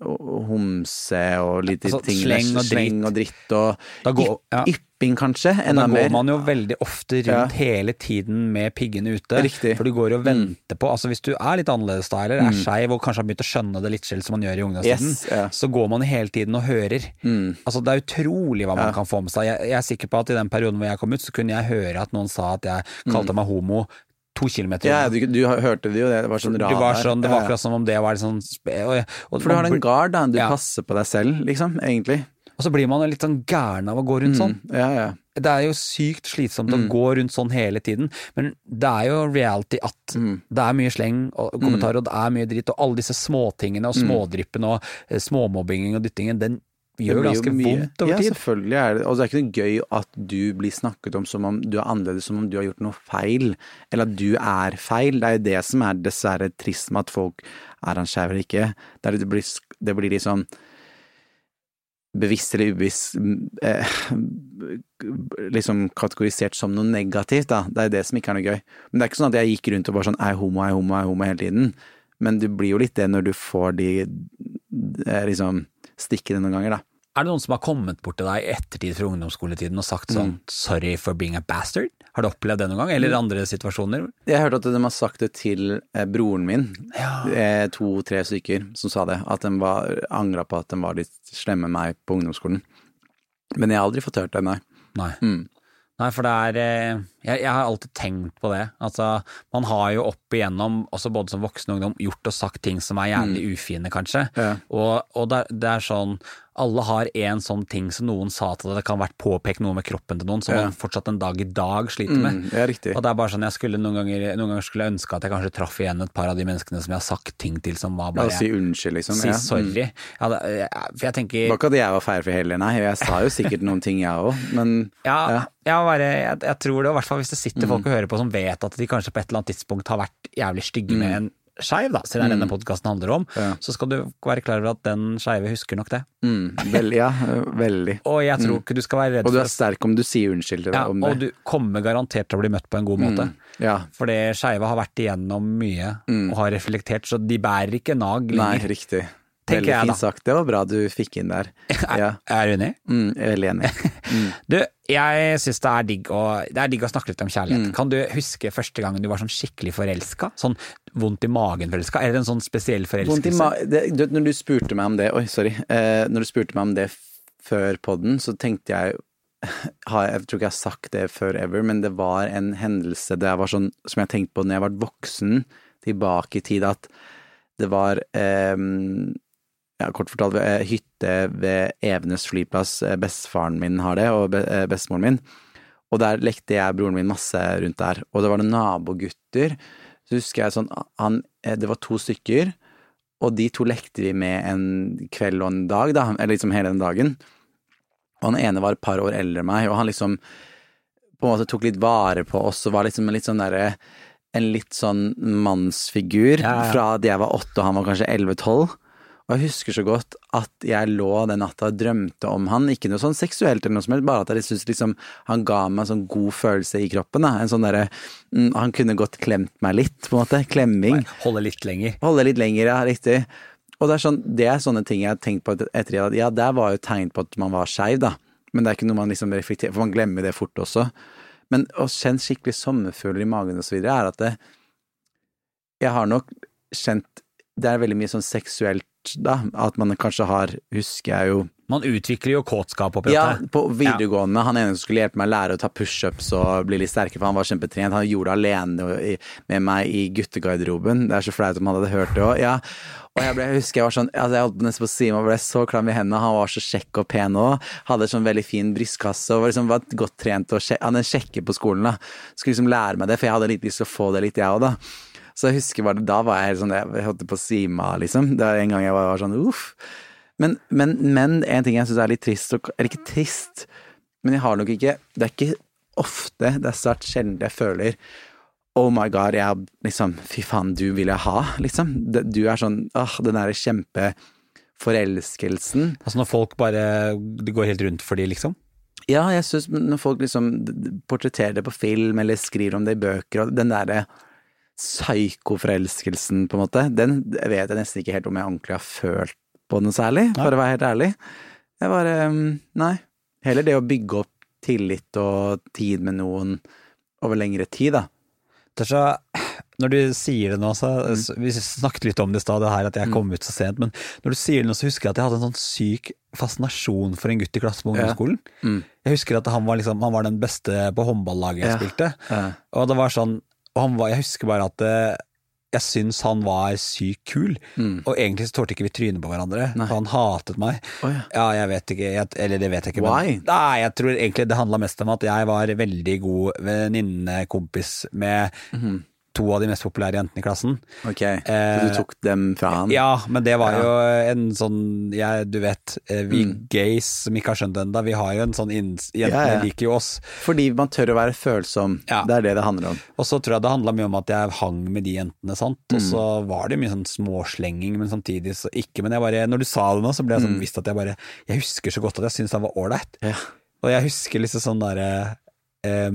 S2: homse og litt
S1: Altså,
S2: ting
S1: sleng og
S2: sleng og dritt og
S1: går- ja.
S2: Ypping, kanskje,
S1: Da går
S2: mer.
S1: man jo veldig ofte rundt
S2: Ja.
S1: hele tiden med piggene ute.
S2: Riktig.
S1: For du går og venter på Altså hvis du er litt annerledes da, eller er
S2: Mm.
S1: skeiv og kanskje har begynt å skjønne det litt selv som man gjør i ungdomstiden,
S2: Yes, ja.
S1: så går man hele tiden og hører.
S2: Mm.
S1: Altså Det er utrolig hva man
S2: Ja.
S1: kan få med seg. Jeg, jeg er sikker på at i den perioden hvor jeg kom ut, så kunne jeg høre at noen sa at jeg kalte meg homo to kilometer
S2: Mm. Ja, du, du hørte det jo, det var sånn
S1: Du
S2: Det
S1: var sånn, det var akkurat som om det var sånn og, og,
S2: For du har
S1: den
S2: en gard, da. Du
S1: Ja.
S2: passer på deg selv, liksom, egentlig.
S1: Og så blir man litt sånn gæren av å gå rundt sånn.
S2: Mm. Ja, ja.
S1: Det er jo sykt slitsomt
S2: Mm.
S1: å gå rundt sånn hele tiden, men det er jo reality at
S2: Mm.
S1: det er mye sleng og kommentarer, og det er mye dritt, og alle disse småtingene og smådryppene og eh, småmobbingen og dyttingen, den gjør ganske vondt over
S2: ja,
S1: tid.
S2: selvfølgelig er det Og det er ikke noe gøy at du blir snakket om som om du er annerledes, som om du har gjort noe feil, eller at du er feil. Det er jo det som er dessverre trist med at folk er han skeiv eller ikke. Det, det, blir, det blir liksom bevisst eller ubevisst eh, <laughs> liksom kategorisert som noe negativt, da. Det er det som ikke er noe gøy. Men det er ikke sånn at jeg gikk rundt og bare sånn er homo, er homo, er homo hele tiden. Men du blir jo litt det når du får de de liksom stikkene noen ganger, da.
S1: Er det noen som har kommet bort til deg i ettertid fra ungdomsskoletiden og sagt sånn
S2: Mm.
S1: 'sorry for being a bastard'? Har du opplevd det noen gang, eller andre situasjoner?
S2: Jeg hørte at de har sagt det til eh, broren min,
S1: Ja.
S2: eh, to-tre stykker, som sa det. At de var, angra på at de var litt slemme med meg på ungdomsskolen. Men jeg har aldri fått hørt det, nei.
S1: Nei.
S2: Mm.
S1: Nei, for det er eh, jeg, jeg har alltid tenkt på det. Altså, man har jo opp igjennom, også både som voksen og ungdom, gjort og sagt ting som er jævlig ufine, kanskje.
S2: Mm. Ja.
S1: Og, og det, det er sånn Alle har en sånn ting som noen sa til deg, det kan ha vært påpekt noe med kroppen til noen, som
S2: Ja.
S1: man fortsatt en dag i dag sliter med.
S2: Mm, ja.
S1: Og det er bare sånn, jeg skulle noen ganger, noen ganger skulle jeg ønske at jeg kanskje traff igjen et par av de menneskene som jeg har sagt ting til som var bare
S2: ja, si unnskyld, liksom.
S1: Si sorry.
S2: Mm.
S1: Ja, det, jeg- for jeg tenker
S2: var ikke at jeg var feilfri heller, nei. Jeg sa jo sikkert noen ting, jeg òg, men <laughs>
S1: Ja.
S2: Mm.
S1: bare, jeg, jeg tror det, og i hvert fall hvis det sitter folk og hører på som vet at de kanskje på et eller annet tidspunkt har vært jævlig stygge med en skeiv, da, siden det er denne podkasten handler om,
S2: Mm. Ja.
S1: så skal du være klar over at den skeive husker nok det.
S2: mm, vel, Ja, veldig.
S1: Og jeg tror ikke du skal være redd
S2: for Og du er sterk om du sier unnskyld til
S1: ja,
S2: om det.
S1: Og du kommer garantert til å bli møtt på en god måte.
S2: Mm, ja.
S1: For det skeive har vært igjennom mye og har reflektert, så de bærer ikke nag
S2: lenger. Nei, riktig. Veldig
S1: jeg,
S2: fint sagt. Det var bra du fikk inn der. <laughs> Ja.
S1: Er du enig?
S2: Mm, veldig enig. <laughs> Mm.
S1: Du, jeg syns det det er digg å snakke litt om kjærlighet.
S2: Mm.
S1: Kan du huske første gangen du var sånn skikkelig forelska? Sånn vondt i magen forelska? Eller en sånn spesiell forelskelse?
S2: det, når du spurte meg om det Oi, sorry. Eh, når du spurte meg om det før podden, så tenkte jeg <laughs> Jeg tror ikke jeg har sagt det før ever, men det var en hendelse det var sånn, som jeg tenkte på når jeg var voksen, tilbake i tid, at det var eh, ja, kort fortalt eh, hytte ved Evenes flyplass. Eh, Bestefaren min har det, og eh, bestemoren min. Og der lekte jeg og broren min masse rundt der. Og det var noen nabogutter. Så husker jeg sånn han, eh, Det var to stykker, og de to lekte vi med en kveld og en dag, da. Eller liksom hele den dagen. Og han ene var et par år eldre enn meg, og han liksom på en måte tok litt vare på oss og var liksom litt sånn derre En litt sånn mannsfigur
S1: Ja, ja.
S2: fra at jeg var åtte og han var kanskje elleve-tolv. Og jeg husker så godt at jeg lå den natta og drømte om han, ikke noe sånn seksuelt eller noe som helst, bare at jeg synes liksom han ga meg en sånn god følelse i kroppen, da. En sånn derre mm, Han kunne godt klemt meg litt, på en måte. Klemming.
S1: Holde litt lenger.
S2: Holde litt lenger, ja, riktig. Og det er, sånn, det er sånne ting jeg har tenkt på etter at ja, det var jo tegn på at man var skeiv, da. Men det er ikke noe man liksom reflekterer, for man glemmer det fort også. Men å kjenne skikkelig sommerfugler i magen og så videre, er at det Jeg har nok kjent Det er veldig mye sånn seksuelt, da. At man kanskje har, husker jeg jo
S1: Man utvikler jo kåtskap oppi
S2: ja,
S1: dette.
S2: på videregående. Han ene som skulle hjelpe meg å lære å ta pushups og bli litt sterkere, for han var kjempetrent. Han gjorde det alene med meg i guttegarderoben. Det er så flaut om han hadde hørt det òg. Ja. Og jeg, ble, jeg husker jeg var sånn altså Jeg holdt nesten på å si meg, ble så klam i hendene. Han var så kjekk og pen òg. Hadde sånn veldig fin brystkasse og var liksom var godt trent og han er sjekker på skolen. da Skulle liksom lære meg det, for jeg hadde litt lyst til å få det litt, jeg òg, da. Så jeg husker bare, da var jeg helt sånn Jeg holdt på å svime av, liksom. Det var en gang jeg var, var sånn uff. Men, men, men en ting jeg syns er litt trist, eller ikke trist, men jeg har nok ikke Det er ikke ofte, det er svært sjelden jeg føler Oh my god, jeg liksom Fy faen, du vil jeg ha, liksom. Du er sånn åh, den derre kjempeforelskelsen.
S1: Altså når folk bare Det går helt rundt for de, liksom.
S2: Ja, jeg syns når folk liksom portretterer det på film, eller skriver om det i bøker, og den derre psykoforelskelsen, på en måte, den vet jeg nesten ikke helt om jeg ordentlig har følt på noe særlig, for å være helt ærlig. Jeg bare mm, Nei. Heller det å bygge opp tillit og tid med noen over lengre tid, da.
S1: Er Når du sier det nå, så mm. Vi snakket litt om det i stad, her at jeg kom ut så sent, men når du sier det nå, så husker jeg at jeg hadde en sånn syk fascinasjon for en gutt i klassen på
S2: Ja.
S1: ungdomsskolen.
S2: Mm.
S1: Jeg husker at han var, liksom, han var den beste på håndballaget jeg
S2: Ja.
S1: spilte.
S2: Ja.
S1: Og det var sånn og han var, Jeg husker bare at eh, jeg syns han var sykt kul.
S2: Mm.
S1: Og egentlig så tålte ikke vi trynet på hverandre,
S2: Nei.
S1: for han hatet meg.
S2: Oh, ja.
S1: Ja, jeg vet ikke, jeg, eller det vet jeg ikke. Men, nei, jeg tror egentlig det handla mest om at jeg var veldig god venninnekompis med
S2: Mhm.
S1: To av de mest populære jentene i klassen.
S2: Ok, så du tok dem fra han?
S1: Eh, Ja, men det var jo en sånn jeg, Du vet, eh, vi
S2: Mm.
S1: gays som ikke har skjønt det ennå, vi har jo en sånn Jentene
S2: Ja, ja.
S1: liker jo oss.
S2: Fordi man tør å være følsom.
S1: Ja.
S2: Det er det det handler om.
S1: Og så tror jeg det handla mye om at jeg hang med de jentene, sant. Og
S2: Mm.
S1: så var det mye sånn småslenging, men samtidig så ikke. Men jeg bare, når du sa det nå, så ble jeg sånn visst at jeg bare Jeg husker så godt at jeg syntes han var ålreit.
S2: Mm. Ja.
S1: Og jeg husker liksom sånn derre eh,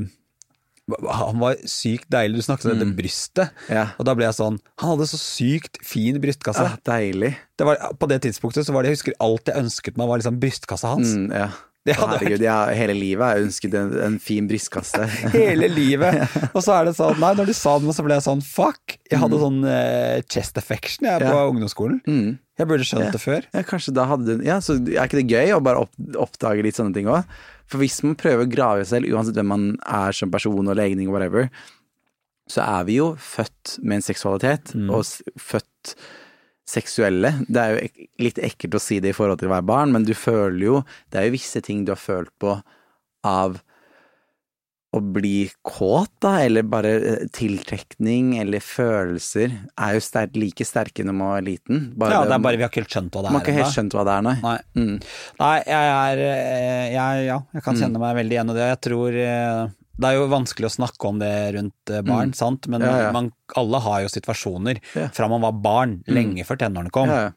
S1: Han var sykt deilig. Du snakket om dette brystet.
S2: Mm. Ja.
S1: Og da ble jeg sånn Han hadde så sykt fin brystkasse.
S2: Ah, deilig.
S1: Det var, på det tidspunktet så var det Jeg husker alt jeg ønsket meg, var liksom brystkassa hans.
S2: Mm, ja. Herregud, ja, hele livet har jeg ønsket en, en fin brystkasse. <laughs>
S1: Hele livet. <laughs> Og så er det sånn Nei, når du sa det så ble jeg sånn Fuck! Jeg hadde sånn uh, chest affection jeg på
S2: Ja.
S1: ungdomsskolen.
S2: Mm.
S1: Jeg burde skjønt
S2: Ja.
S1: det før.
S2: Ja, kanskje da hadde du Ja, så er ikke det gøy å bare opp, oppdage litt sånne ting òg? For hvis man prøver å grave seg selv, uansett hvem man er som person og legning og whatever, så er vi jo født med en seksualitet, og født seksuelle. Det er jo litt ekkelt å si det i forhold til å være barn, men du føler jo Det er jo visse ting du har følt på av å bli kåt, da, eller bare eh, tiltrekning eller følelser, er jo sterk, like sterke når man var liten. Bare
S1: Ja, det er bare vi har ikke helt skjønt hva det er.
S2: man har ikke helt skjønt hva det er, nei.
S1: Nei.
S2: Mm.
S1: Nei, jeg er eh, jeg, Ja, jeg kan kjenne meg veldig igjen i det. Jeg tror eh, Det er jo vanskelig å snakke om det rundt barn, barn, sant, men
S2: Mm. Ja, ja.
S1: Man, alle har jo situasjoner.
S2: Mm.
S1: fra man var barn, lenge før tenårene kom.
S2: Ja, ja.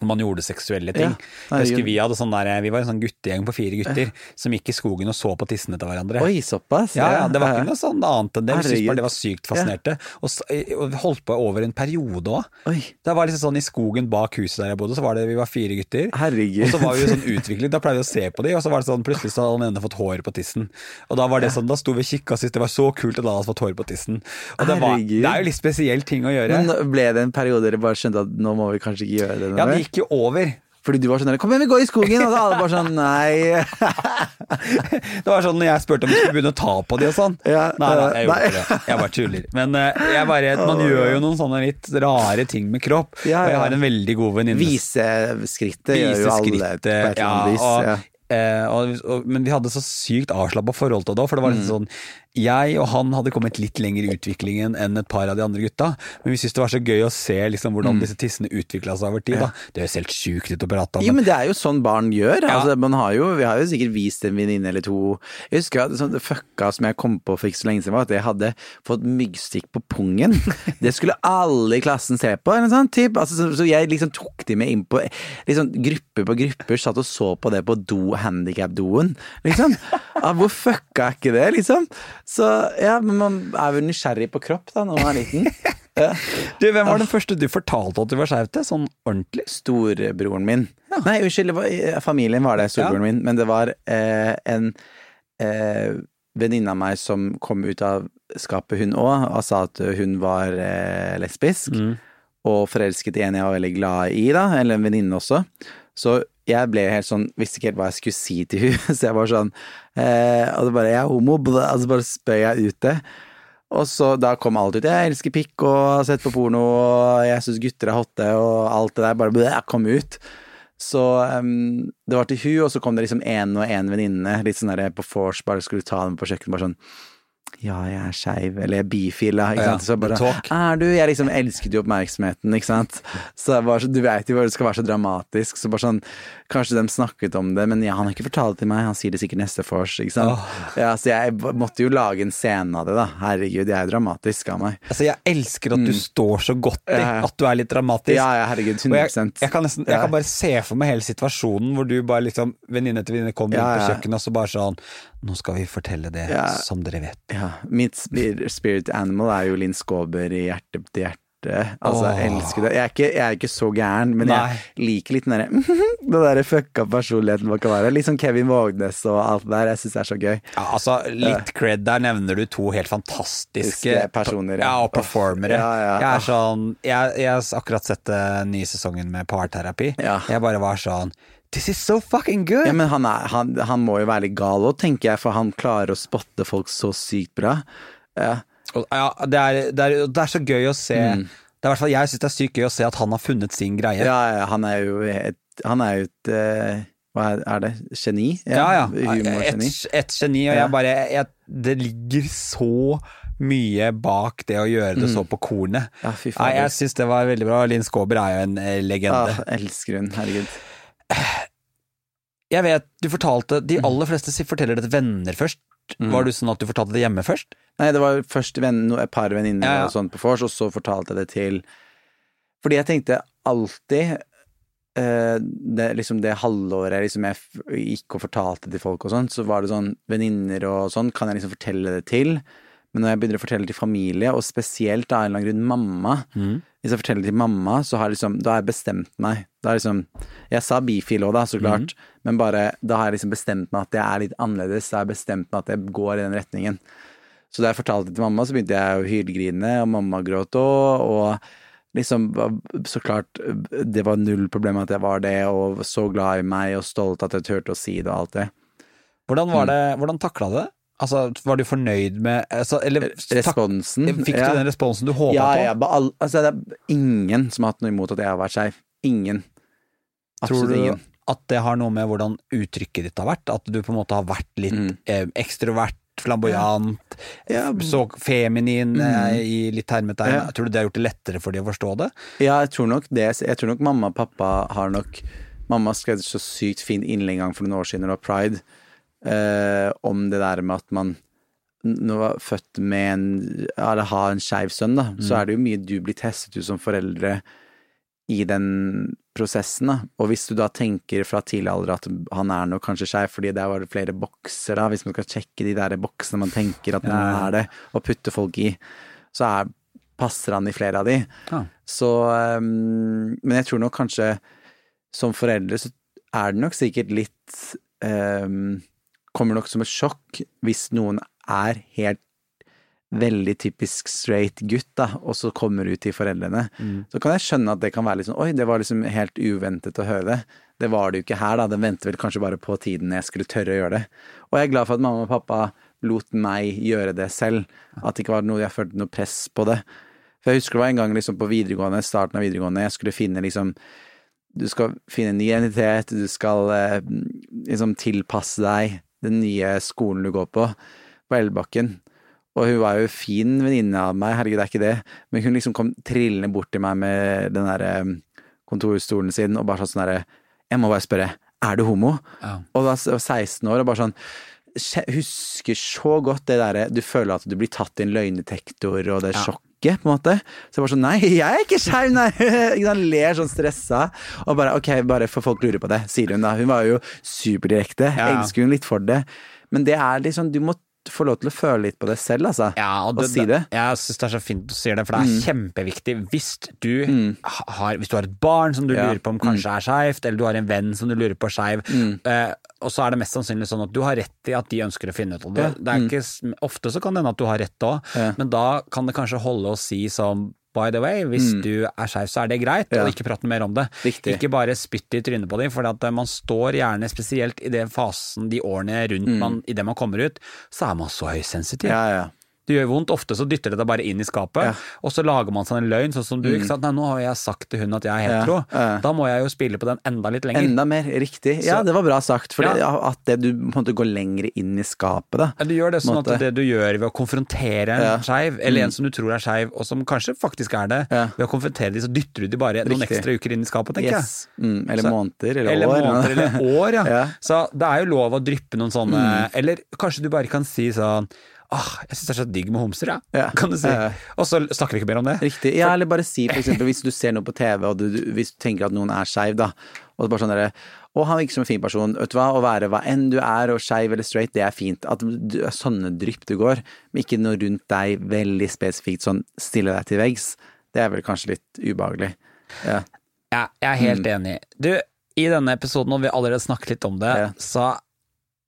S1: Når man gjorde seksuelle ting.
S2: Ja,
S1: jeg husker vi hadde sånn der, vi var en sånn guttegjeng på fire gutter som gikk i skogen og så på tissene til hverandre.
S2: Oi, såpass?
S1: Ja, ja, det var ikke noe sånn annet enn det. Vi syntes bare det var sykt fascinerte. Og, og holdt på over en periode òg. Det var liksom sånn i skogen bak huset der jeg bodde, så var det vi var fire gutter.
S2: herregud.
S1: Og så var vi jo sånn utviklet, da pleide vi å se på de, og så var det sånn plutselig så hadde han ene fått hår på tissen. Og da var det sånn, da sto vi og kikka sist, det var så kult at han hadde fått hår på tissen. Og det, var, det er jo litt spesiell ting å gjøre.
S2: Men ble det en periode dere bare skjønte at nå må vi kanskje ikke gjøre det?
S1: Ja, det gikk jo over.
S2: Fordi du var sånn der, kom igjen, vi går i skogen! Og så alle bare sånn, nei. <laughs>
S1: Det var sånn når jeg spurte om vi skulle begynne å ta på de og sånn.
S2: Ja,
S1: nei, nei, jeg gjorde
S2: nei.
S1: det. Jeg bare tuller. Men eh, jeg bare, man gjør jo noen sånne litt rare ting med kropp.
S2: Ja,
S1: Og jeg har en veldig god venninne
S2: Vise skrittet gjør jo alle på et eller annet vis. Ja.
S1: eh, og, og, men vi hadde så sykt avslappa forhold til det òg, for det var
S2: Mm.
S1: litt sånn jeg og han hadde kommet litt lenger i utviklingen enn et par av de andre gutta, men vi syntes det var så gøy å se liksom, hvordan disse tissene utvikla seg over tid. Da. Det høres helt sjukt ut å prate om.
S2: Jo, men det er jo sånn barn gjør.
S1: Ja.
S2: Altså, man har jo, vi har jo sikkert vist en venninne eller to Jeg husker at sånn, det fucka som jeg kom på for ikke så lenge siden, var at jeg hadde fått myggstikk på pungen. <laughs> Det skulle alle i klassen se på. Eller sånn, typ. altså, så, så jeg liksom tok de med inn på liksom, grupper på grupper, satt og så på det på do, handikap-doen. Liksom. Ja, <laughs> hvor fucka er ikke det, liksom? Så ja, men man er vel nysgjerrig på kropp da, når man er liten. <laughs> Ja.
S1: Du, Hvem var den første du fortalte at du var skeiv til, sånn ordentlig?
S2: Storebroren min. Nei, unnskyld, var, familien var det, storebroren min, men det var eh, en eh, venninne av meg som kom ut av skapet, hun òg, og sa at hun var eh, lesbisk. Og forelsket i en jeg var veldig glad i, da, eller en venninne også. Så jeg ble helt sånn, visste ikke helt hva jeg skulle si til hun <laughs> så jeg var sånn eh, Og det bare 'jeg er homo', og så bare spøy jeg ut det. Og så da kom alt ut. 'Jeg elsker pikk og har sett på porno', og 'jeg syns gutter er hotte', og alt det der bare blæ, kom ut. Så um, det var til hun, og så kom det liksom en og en venninne, litt sånn der på vors, bare skulle ta dem på kjøkkenet, bare sånn ja, jeg er skeiv, eller jeg er bifil, da. Ikke
S1: Ja,
S2: sant? Så bare. Er du? Jeg liksom elsket jo oppmerksomheten, ikke sant. Så bare, så, du vet jo hvor det skal være så dramatisk. Så bare sånn Kanskje de snakket om det, men ja, han har ikke fortalt det til meg. Han sier det sikkert neste vors, ikke sant. Ja, så jeg måtte jo lage en scene av det, da. Herregud, jeg er dramatisk av meg.
S1: Altså, Jeg elsker at du står så godt i
S2: Mm.
S1: At du er litt dramatisk.
S2: Ja, ja, herregud.
S1: 100 jeg, jeg, kan nesten, jeg kan bare se for meg hele situasjonen hvor du bare liksom Venninne etter venninne kommer inn på kjøkkenet og så bare sånn Nå skal vi fortelle det som dere vet.
S2: Ja, mitt spirit animal er jo Linn Skåber i Hjerte til hjerte. Altså, jeg elsker det. Jeg er ikke, jeg er ikke så gæren, men
S1: Nei.
S2: jeg liker litt den derre <laughs> Den derre fucka personligheten man kan være. Litt sånn Kevin Vågnes og alt det der. Jeg syns det er så gøy.
S1: Ja, altså, Litt cred der nevner du to helt fantastiske
S2: personer, ja.
S1: og performere.
S2: Ja, ja.
S1: Jeg er sånn Jeg, har akkurat sett den nye sesongen med parterapi. Jeg bare var sånn This is so fucking good!
S2: Ja, men han, er, han, han må jo være litt gal òg, tenker jeg, for han klarer å spotte folk så sykt bra. Ja.
S1: Ja, det, er, det, er, det er så gøy å se Det er Jeg syns det er sykt gøy å se at han har funnet sin greie.
S2: Mm. ja, ja, han er jo et, han er jo et eh, Hva er, det? Geni?
S1: Ja, ja.
S2: Humorgeni.
S1: Et, et geni, og jeg bare jeg, Det ligger så mye bak det å gjøre det så på kornet.
S2: Ja,
S1: jeg syns det var veldig bra. Linn Skåber er jo en eh, legende.
S2: Ja, elsker hun. Herregud.
S1: Jeg vet du fortalte De aller fleste forteller det til venner først.
S2: Mm.
S1: Var du sånn at du fortalte det hjemme først?
S2: Nei, det var først venn, et par venninner
S1: Ja, ja.
S2: og sånt på vors, og så fortalte jeg det til Fordi jeg tenkte alltid eh, det, liksom det halvåret liksom jeg gikk og fortalte til folk og sånn, så var det sånn venninner og sånn, kan jeg liksom fortelle det til? Men når jeg begynner å fortelle til familie, og spesielt av en eller annen grunn mamma Hvis jeg forteller til mamma, så har jeg liksom, da har jeg bestemt meg. Da har liksom, jeg sa bifil òg, da, så klart, men bare da har jeg liksom bestemt meg at jeg er litt annerledes. Da har jeg bestemt meg at jeg går i den retningen. Så da jeg fortalte det til mamma, så begynte jeg å hylgrine, og mamma gråt òg, og liksom så klart Det var null problem at jeg var det, og så glad i meg og stolt at jeg turte å si det og alt det.
S1: Hvordan var det, hvordan takla du det? Altså, Var du fornøyd med altså, Eller
S2: Responsen?
S1: Takk, Fikk du
S2: ja.
S1: den responsen du håpa
S2: Ja,
S1: på?
S2: ja, all, altså, det er ingen som har hatt noe imot at jeg har vært skeiv. Ingen.
S1: Tror du
S2: ingen.
S1: at det har noe med hvordan uttrykket ditt har vært? At du på en måte har vært litt
S2: Mm.
S1: eh, ekstrovert, flamboyant,
S2: Ja.
S1: så feminin eh, i litt hermetegn? Tror du det har gjort det lettere for de å forstå det?
S2: Ja, jeg tror nok det. Jeg tror nok mamma og pappa har nok Mamma skrev så sykt fin innlegg for noen år siden, det var pride, eh, om det der med at man når du er født med en Eller har en skeiv sønn, da, så er det jo mye du blir testet ut som foreldre i den prosessen, da. Og hvis du da tenker fra tidlig alder at han er nok kanskje skeiv, fordi der var det flere bokser, da, hvis man skal sjekke de der boksene man tenker at noen
S1: Ja.
S2: er det, og putte folk i, så er, passer han i flere av de.
S1: Ja.
S2: Så um, Men jeg tror nok kanskje som foreldre så er det nok sikkert litt ehm, Kommer nok som et sjokk hvis noen er helt veldig typisk straight gutt, da, og så kommer ut til foreldrene. Så kan jeg skjønne at det kan være litt sånn Oi, det var liksom helt uventet å høre det. Det var det jo ikke her, da. Den ventet vel kanskje bare på tiden jeg skulle tørre å gjøre det. Og jeg er glad for at mamma og pappa lot meg gjøre det selv. At det ikke var noe jeg følte noe press på det. For jeg husker det var en gang liksom på videregående, starten av videregående, jeg skulle finne liksom Du skal finne en ny identitet, du skal eh, liksom tilpasse deg den nye skolen du går på, på Elvebakken. Og hun var jo fin venninne av meg, herregud, det er ikke det. Men hun liksom kom trillende bort til meg med den derre kontorstolen sin og bare sånn sånn derre Jeg må bare spørre, er du homo?
S1: Ja.
S2: Og da var 16 år og bare sånn Husker så godt det derre Du føler at du blir tatt i en løgndetektor og det
S1: Ja.
S2: sjokket, på en måte. Så jeg bare sånn Nei, jeg er ikke skeiv, nei! <laughs> Han ler sånn stressa. Og bare ok, bare for folk lurer på det, sier hun da. Hun var jo superdirekte.
S1: Ja.
S2: Elsker hun litt for det. Men det er liksom Du må få lov til å føle litt på det selv, altså.
S1: Ja, og
S2: og si det.
S1: Jeg syns det er så fint du sier det, for det er kjempeviktig. Hvis du
S2: Mm.
S1: har Hvis du har et barn som du
S2: Ja. Mm.
S1: lurer på om kanskje er skeivt, eller du har en venn som du lurer på er skeiv, eh, og så er det mest sannsynlig sånn at du har rett i at de ønsker å finne ut av det. Det er ikke, ofte så kan det hende at du har rett òg, men da kan det kanskje holde å si som By the way, hvis du er skeiv, så er det greit,
S2: Mm. Ja.
S1: og ikke prate mer om det.
S2: Riktig.
S1: Ikke bare spytt i trynet på dem, for at eh, man står gjerne, spesielt i den fasen, de årene rundt man, idet man kommer ut, så er man så høysensitiv.
S2: Mm. Ja, ja.
S1: Det gjør vondt. Ofte så dytter det deg bare inn i skapet,
S2: Ja. Mm.
S1: og så lager man seg en løgn, sånn som du. ikke sant? Nei, nå har jeg sagt til hun at jeg er hetero.
S2: Ja, ja.
S1: Da må jeg jo spille på den enda litt lenger.
S2: Enda mer riktig. Ja, det var bra sagt. For at det du på en måte går lenger inn i skapet, da.
S1: Ja, du gjør det sånn at det du gjør ved å konfrontere en skeiv, eller en som du tror er skeiv, og som kanskje faktisk er det, ved å konfrontere de, så dytter du de bare noen
S2: Riktig.
S1: ekstra uker inn i skapet, tenker jeg.
S2: Mm, eller
S1: Så-
S2: måneder, eller,
S1: Eller
S2: år.
S1: måneder eller år, ja. <laughs>
S2: Mm.
S1: Så det er jo lov å dryppe noen sånne Eller kanskje du bare kan si sånn Åh, jeg syns det er så digg med homser, ja.
S2: Ja.
S1: Kan du si. Og så snakker vi ikke mer om det.
S2: Riktig. Ja, eller bare si for eksempel hvis du ser noe på TV, og du, du, hvis du tenker at noen er skeiv, da, og bare sånn derre Å, han virker som en fin person. Vet du hva, å være hva enn du er, og skeiv eller straight, det er fint. At du, sånne drypp du går, men ikke noe rundt deg veldig spesifikt sånn stille deg til veggs. Det er vel kanskje litt ubehagelig. Ja.
S1: Ja, jeg er helt enig. Du, i denne episoden, og vi har allerede snakket litt om det,
S2: Ja.
S1: så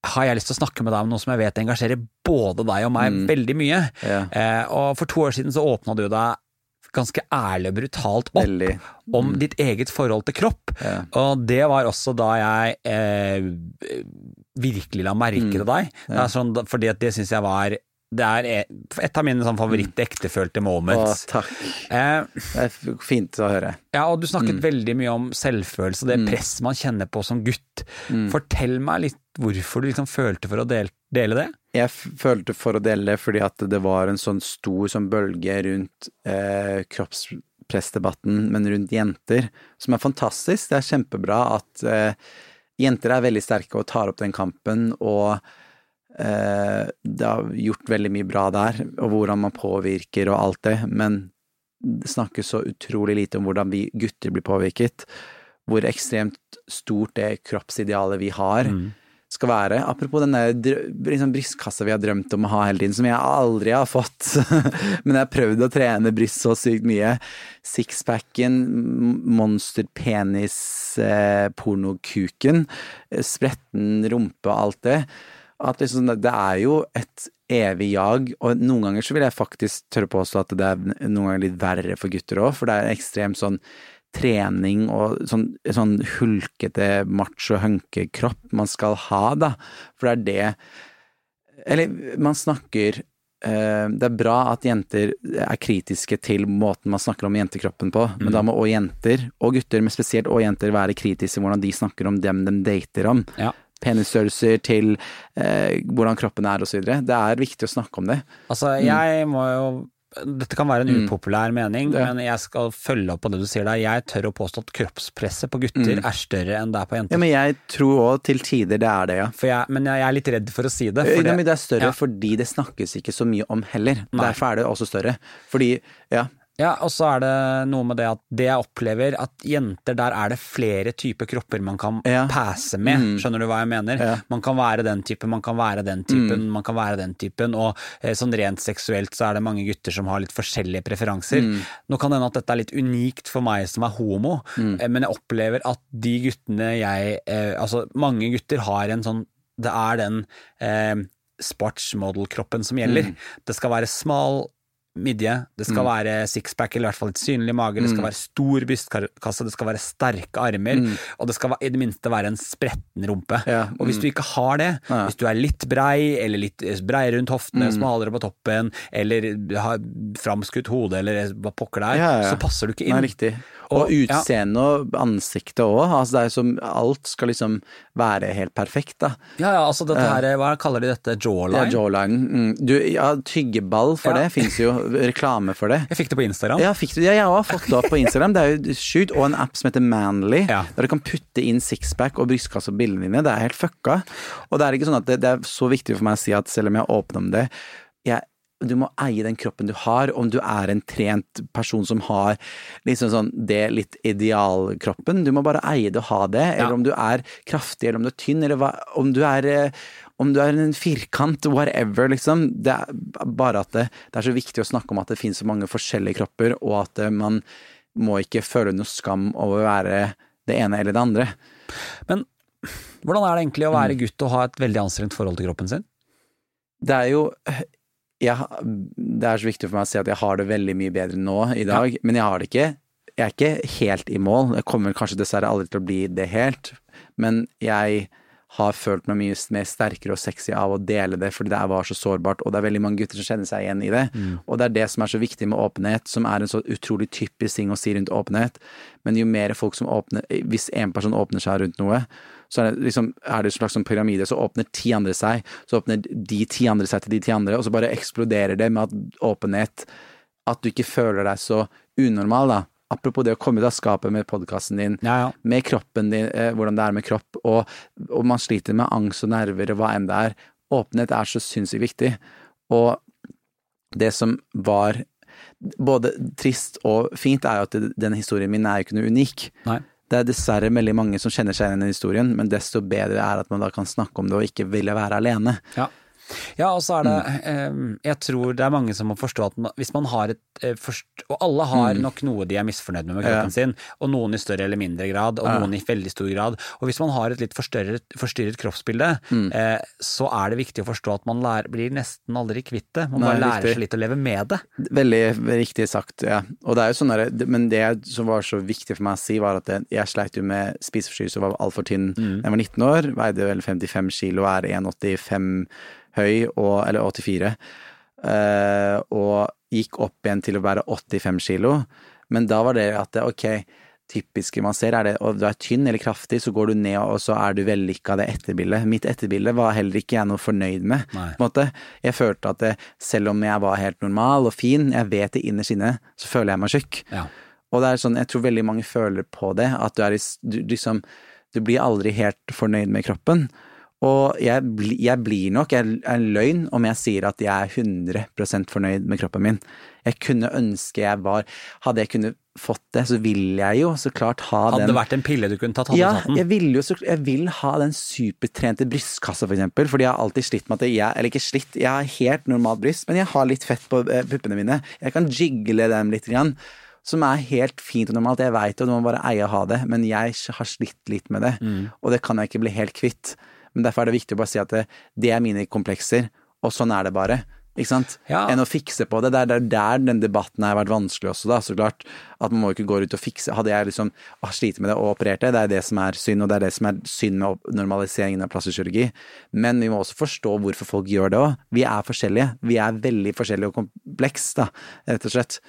S1: har jeg lyst til å snakke med deg om noe som jeg vet engasjerer både deg og meg veldig mye.
S2: Ja.
S1: Eh, og for to år siden så åpna du deg ganske ærlig og brutalt opp
S2: Veldig.
S1: om ditt eget forhold til kropp.
S2: Ja.
S1: Og det var også da jeg eh, virkelig la merke til deg. Det er sånn, fordi at det syns jeg var det er et av mine sånn, favoritt-ektefølte
S2: Å,
S1: moments.
S2: takk.
S1: Eh,
S2: Det er fint å høre.
S1: ja, og du snakket
S2: Mm.
S1: veldig mye om selvfølelse og det presset man kjenner på som gutt.
S2: Mm.
S1: Fortell meg litt hvorfor du liksom følte for å dele, dele det.
S2: Jeg følte for å dele det fordi at det var en sånn stor sånn bølge rundt eh, kroppspressdebatten, men rundt jenter, som er fantastisk. Det er kjempebra at eh, jenter er veldig sterke og tar opp den kampen, og det har gjort veldig mye bra der, og hvordan man påvirker og alt det, men det snakkes så utrolig lite om hvordan vi gutter blir påvirket, hvor ekstremt stort det kroppsidealet vi har skal være. Apropos den der liksom brystkassa vi har drømt om å ha hele tiden, som jeg aldri har fått. <laughs> Men jeg har prøvd å trene bryst så sykt mye. Sixpacken, monsterpenis, eh, pornokuken, eh, spretten rumpe og alt det. At liksom, det er jo et evig jag, og noen ganger så vil jeg faktisk tørre påstå at det er noen ganger litt verre for gutter òg, for det er ekstremt sånn trening og sånn, sånn hulkete macho-hunkekropp man skal ha, da. For det er det Eller man snakker eh, Det er bra at jenter er kritiske til måten man snakker om jentekroppen på, men da må òg jenter, og gutter, men spesielt òg jenter, være kritiske til hvordan de snakker om dem de dater om.
S1: Ja.
S2: Penisstørrelser til eh, hvordan kroppen er, osv. Det er viktig å snakke om det.
S1: Altså,
S2: Mm.
S1: jeg må jo dette kan være en upopulær mening,
S2: Det-
S1: men jeg skal følge opp på det du sier der. Jeg tør å påstå at kroppspresset på gutter er større enn det er på jenter.
S2: Mm. Ja, men jeg tror òg til tider det er det, ja.
S1: For jeg, men jeg er litt redd for å si det. For
S2: men det er større
S1: ja.
S2: fordi det snakkes ikke så mye om heller.
S1: Nei.
S2: Derfor er det også større. Fordi, ja.
S1: Ja, og så er det noe med det at det jeg opplever, at jenter der er det flere typer kropper man kan
S2: Ja.
S1: passe med. Skjønner du hva jeg mener?
S2: Ja.
S1: Man kan være den typen, man kan være den typen, man kan være den typen. Og eh, sånn rent seksuelt så er det mange gutter som har litt forskjellige preferanser. Nå kan det hende at dette er litt unikt for meg som er homo, eh, men jeg opplever at de guttene jeg eh, Altså, mange gutter har en sånn Det er den eh, sportsmodel-kroppen som gjelder. Det skal være smal midje, det skal være sixpack eller i hvert fall litt synlig mage, det skal være stor brystkasse, det skal være sterke armer, og det skal i det minste være en spretten rumpe.
S2: Ja,
S1: Og hvis du ikke har det,
S2: Ja.
S1: hvis du er litt brei, eller litt brei rundt hoftene, smalere på toppen, eller har framskutt hode, eller hva pokker det er,
S2: ja.
S1: så passer du ikke inn.
S2: Nei, riktig. Og,
S1: utseendet
S2: utseende og ansiktet òg. Altså det er som Alt skal liksom være helt perfekt, da.
S1: Ja, ja, altså dette her, hva kaller de dette, jawline?
S2: Ja, jawline. Mm. Du, ja, tyggeball for
S1: Ja.
S2: det fins jo. Reklame for det. <laughs>
S1: Jeg fikk det på Instagram.
S2: Ja, fikk du ja Jeg har fått det opp på Instagram. Det er jo sjukt. Og en app som heter Manly,
S1: Ja.
S2: der du kan putte inn sixpack og brystkasse på bildene dine. Det er helt fucka. Og det er ikke sånn at det, det er så viktig for meg å si at selv om jeg åpner om det jeg, Du må eie den kroppen du har, om du er en trent person som har liksom sånn det litt idealkroppen. Du må bare eie det og ha det. Eller
S1: Ja.
S2: om du er kraftig, eller om du er tynn, eller hva, om du er eh, om du er en firkant, whatever, liksom. Det er bare at det, det er så viktig å snakke om at det finnes så mange forskjellige kropper, og at eh, man må ikke føle noe skam over å være det ene eller det andre.
S1: Men hvordan er det egentlig å være
S2: Mm.
S1: gutt og ha et veldig anstrengt forhold til kroppen sin?
S2: Det er jo jeg, Det er så viktig for meg å si at jeg har det veldig mye bedre nå i dag, men jeg har det ikke Jeg er ikke helt i mål. Jeg kommer kanskje dessverre aldri til å bli det helt, men jeg har følt meg mye mer sterkere og sexy av å dele det, fordi det var så sårbart, og det er veldig mange gutter som kjenner seg igjen i det. Og det er det som er så viktig med åpenhet, som er en så utrolig typisk ting å si rundt åpenhet. Men jo mer folk som åpner Hvis en person åpner seg rundt noe, så er det liksom er det en slags sånn pyramide, så åpner ti andre seg, så åpner de ti andre seg til de ti andre, og så bare eksploderer det med at åpenhet At du ikke føler deg så unormal, da. Apropos det å komme ut av skapet med podkasten din,
S1: Ja, ja.
S2: med kroppen din, eh, hvordan det er med kropp, og, og man sliter med angst og nerver og hva enn det er. Åpenhet er så sinnssykt viktig. Og det som var både trist og fint, er jo at denne historien min er jo ikke noe unik.
S1: Nei.
S2: Det er dessverre veldig mange som kjenner seg igjen i historien, men desto bedre er at man da kan snakke om det og ikke ville være alene.
S1: Ja. Ja, og så er det
S2: Mm.
S1: eh, Jeg tror det er mange som må forstå at hvis man har et eh, forst, Og alle har nok noe de er misfornøyd med med kroppen
S2: Mm.
S1: Sin, og noen i større eller mindre grad, og noen i veldig stor grad. Og hvis man har et litt forstyrret kroppsbilde,
S2: Mm.
S1: eh, så er det viktig å forstå at man lærer, blir nesten aldri kvitt det. Man bare lærer seg litt å leve med det.
S2: Veldig riktig sagt, ja. Og det er jo sånn der, men det som var så viktig for meg å si, var at jeg, sleit jo med spiseforstyrrelse og var altfor tynn da jeg var 19 år. Veide vel 55 kilo og er 1,85 høy, og, eller 84. Eh, og gikk opp igjen til å være 85 kilo. Men da var det at det, ok, typiske man ser er det og du er tynn eller kraftig, så går du ned og så er du vellykka det etterbildet. Mitt etterbilde var heller ikke jeg noe fornøyd med. Jeg følte at det, selv om jeg var helt normal og fin, jeg vet det innerst inne, så føler jeg meg tjukk.
S1: Ja.
S2: Og det er sånn, jeg tror veldig mange føler på det, at du er i du, liksom Du blir aldri helt fornøyd med kroppen. Og jeg, bli, jeg blir nok jeg er en løgn om jeg sier at jeg er 100% fornøyd med kroppen min. Jeg kunne ønske jeg var Hadde jeg kunnet fått det, så vil jeg jo så klart ha
S1: Hadde
S2: den
S1: det vært en pille du kunne tatt, hadde
S2: ja,
S1: du tatt den.
S2: jeg vil jo så, jeg vil ha den supertrente brystkassa, for eksempel. Fordi jeg har alltid slitt med at jeg Eller ikke slitt, jeg har helt normalt bryst, men jeg har litt fett på eh, puppene mine. Jeg kan jiggle dem litt, grann, som er helt fint og normalt. Jeg veit det, du må bare eie å ha det, men jeg har slitt litt med det.
S1: Mm.
S2: Og det kan jeg ikke bli helt kvitt. Men derfor er det viktig å bare si at det, det er mine komplekser, og sånn er det bare. Ikke sant?
S1: Ja.
S2: Enn å fikse på det. Det er der, der den debatten har vært vanskelig også, da, så klart. At man må ikke gå ut og fikse. Hadde jeg liksom ah, slitt med det og operert det, det er det som er synd, og det er det som er synd med normaliseringen av plastisk kirurgi. Men vi må også forstå hvorfor folk gjør det òg. Vi er forskjellige. Vi er veldig forskjellige og kompleks, da, rett og slett.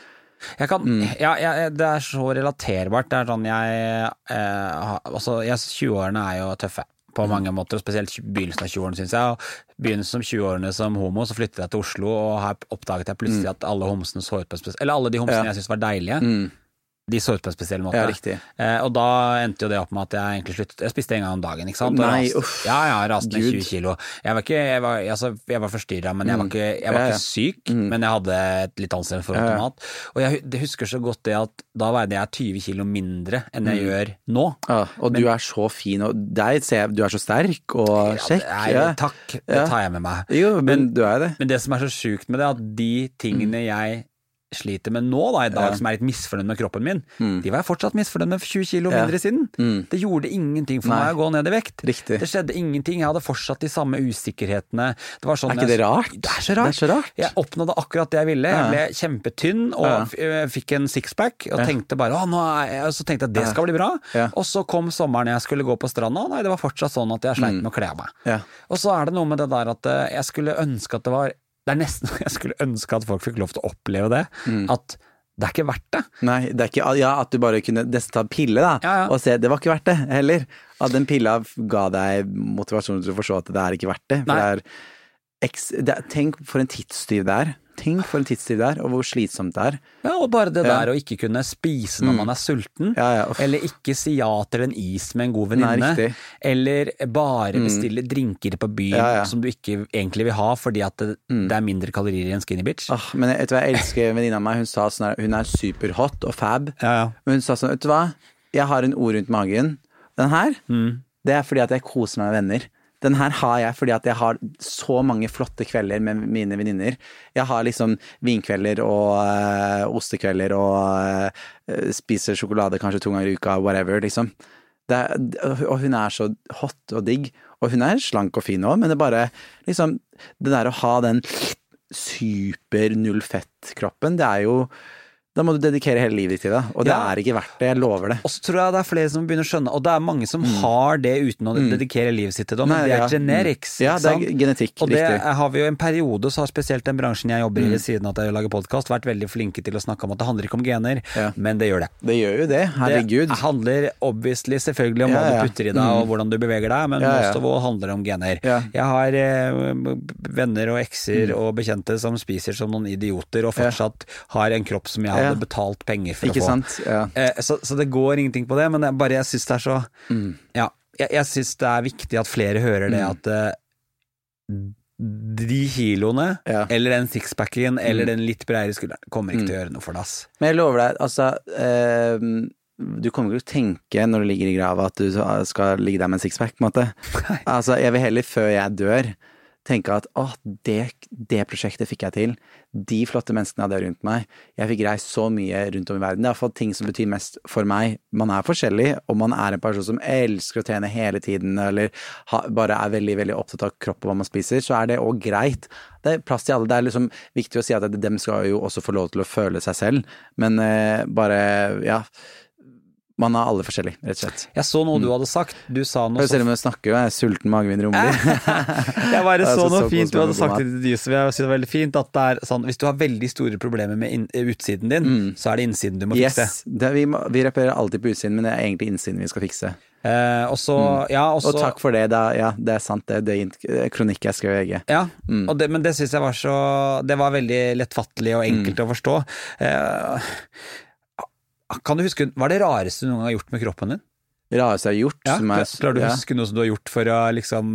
S1: Jeg kan,
S2: Mm.
S1: ja, jeg, det er så relaterbart. Det er sånn jeg eh, Altså, 20-årene er jo tøffe på
S2: Mm.
S1: mange måter, og spesielt begynnelsen av 20-årene, syns jeg. Og Begynnelsen som 20-årene som homo, så flyttet jeg til Oslo, og her oppdaget jeg plutselig
S2: Mm.
S1: at alle homsene så ut på en spesiell Eller alle de homsene
S2: Ja.
S1: jeg syntes var deilige, de så ut på en spesiell måte.
S2: Ja, riktig.
S1: Eh, og da endte jo det opp med at jeg egentlig sluttet Jeg spiste en gang om dagen, ikke sant. Og
S2: Nei,
S1: rast-
S2: uff.
S1: Ja, ja, raste ned
S2: Gud.
S1: 20 kilo. Jeg var ikke Jeg var, altså, jeg var forstyrra, men jeg var ikke, jeg var ikke syk. Men jeg hadde et litt anstrengt forhold til mat. Og jeg det husker så godt det at da veide jeg 20 kilo mindre enn
S2: Mm.
S1: jeg gjør nå.
S2: Ja, og du er så fin, og deg ser jeg, du er så sterk og kjekk.
S1: Ja. Takk, det tar jeg med meg.
S2: Jo, men du er det.
S1: Men det som er så sjukt med det, at de tingene jeg sliter med nå, da, i dag, som er litt misfornøyd med kroppen min, de var jeg fortsatt misfornøyd med for 20 kilo
S2: Mm. Ja. Mm.
S1: mindre siden. Det gjorde ingenting for
S2: Nei.
S1: meg å gå ned i vekt.
S2: Riktig.
S1: Det skjedde ingenting. Jeg hadde fortsatt de samme usikkerhetene. Det var sånn
S2: Er ikke det rart?
S1: Det er så rart.
S2: Det er så rart.
S1: Jeg oppnådde akkurat det jeg ville. Jeg ble kjempetynn og
S2: Ja.
S1: øh, fikk en sixpack og tenkte bare å, nå er jeg, så tenkte jeg at det skal bli bra.
S2: Ja.
S1: Og så kom sommeren jeg skulle gå på stranda, og nei, det var fortsatt sånn at jeg sleit med å kle av meg.
S2: Mm. Ja.
S1: Og så er det noe med det der at eh, jeg skulle ønske at det var Det er nesten <laughs> Jeg skulle ønske at folk fikk lov til å oppleve det.
S2: Mm.
S1: At det er ikke verdt det.
S2: Nei, det er ikke Ja, at du bare kunne nesten ta pille, da,
S1: Ja, ja.
S2: og se Det var ikke verdt det heller. At den pilla ga deg motivasjon til å forstå at det er ikke verdt det. For
S1: Nei.
S2: det er Tenk for en tidstyv det er. Tenk for en tidstid det er, og hvor slitsomt det er.
S1: Ja, Og bare det
S2: Ja.
S1: der å ikke kunne spise når man er sulten,
S2: Ja, ja,
S1: eller ikke si ja til en is med en god venninne, eller bare bestille drinker på byen som du ikke egentlig vil ha fordi at det, det er mindre kalorier i en skinny bitch.
S2: Ah, men vet du hva, jeg elsker <laughs> en venninne av meg. Hun sa sånn her, hun er superhot og fab.
S1: Ja, ja.
S2: Men hun sa sånn, vet du hva, jeg har en ord rundt magen. Den her,
S1: Mm.
S2: det er fordi at jeg koser meg med venner. Den her har jeg fordi at jeg har så mange flotte kvelder med mine venninner. Jeg har liksom vinkvelder og øh, ostekvelder og øh, spiser sjokolade kanskje to ganger i uka, whatever, liksom. Det og hun er så hot og digg. Og hun er slank og fin òg, men det er bare liksom Det der å ha den super null fett-kroppen, det er jo Da må du dedikere hele livet ditt til det, og det
S1: Ja.
S2: er ikke verdt det. Jeg lover det.
S1: Og så tror jeg det er flere som begynner å skjønne, og det er mange som har det uten å dedikere livet sitt til det, men
S2: Mm. Nei,
S1: det er
S2: ja.
S1: genetics.
S2: Ja, det er genetikk,
S1: Og det
S2: riktig. Mm.
S1: har vi jo en periode, så har spesielt den bransjen jeg jobber i ved siden av at jeg lager podkast, vært veldig flinke til å snakke om at det handler ikke om gener,
S2: Ja.
S1: men det gjør det.
S2: Det gjør jo det, herregud.
S1: Det handler obviously selvfølgelig om hva du putter i deg og hvordan du beveger deg, men
S2: ja.
S1: most handler det om gener.
S2: Mm.
S1: Jeg har eh, venner og ekser og bekjente som spiser som noen idioter og fortsatt har en kropp som jeg hadde
S2: Ja.
S1: betalt penger for
S2: Ikke
S1: å få.
S2: sant? Ja.
S1: Eh, så, så det går ingenting på det, men jeg, bare jeg syns det er så
S2: Mm.
S1: Ja, jeg, jeg syns det er viktig at flere hører det at eh, de kiloene,
S2: Ja. Mm.
S1: eller den sixpacken, eller den litt bredere skulderen, kommer ikke til å gjøre noe for deg, ass.
S2: Men jeg lover deg, altså eh, Du kommer ikke til å tenke når du ligger i grava at du skal ligge der med en sixpack, på en måte. <laughs> Altså, jeg vil heller, før jeg dør, tenke at å, det, det prosjektet fikk jeg til. De flotte menneskene jeg hadde rundt meg. Jeg fikk reist så mye rundt om i verden. Det er iallfall ting som betyr mest for meg. Man er forskjellig, og man er en person som elsker å trene hele tiden, eller bare er veldig, veldig opptatt av kropp og hva man spiser, så er det òg greit. Det er plass til alle. Det er liksom viktig å si at dem skal jo også få lov til å føle seg selv, men eh, bare, ja Man er alle forskjellig, rett og slett.
S1: Jeg så noe du hadde sagt. Du sa noe
S2: Selv om jeg snakker, jeg er sulten, magen min rumler. <laughs>
S1: Jeg bare <laughs> så,
S2: så
S1: noe
S2: så
S1: fint du hadde sagt til de som jeg synes er veldig fint. At det er sånn, hvis du har veldig store problemer med utsiden din, så er det innsiden du må fikse.
S2: Yes, det, vi, må, vi reparerer alltid på utsiden, men det er egentlig innsiden vi skal fikse.
S1: Eh, og mm. ja, også,
S2: Og takk for det. Er, ja, det er sant, det. Det kronikk jeg skrev i VG.
S1: Ja, og det, men det syns jeg var så Det var veldig lettfattelig og enkelt å forstå. Eh, kan du huske Hva er det rareste du noen gang har gjort med kroppen din?
S2: Rareste jeg har gjort,
S1: Ja,
S2: som er
S1: Klarer du å huske noe som du har gjort for å liksom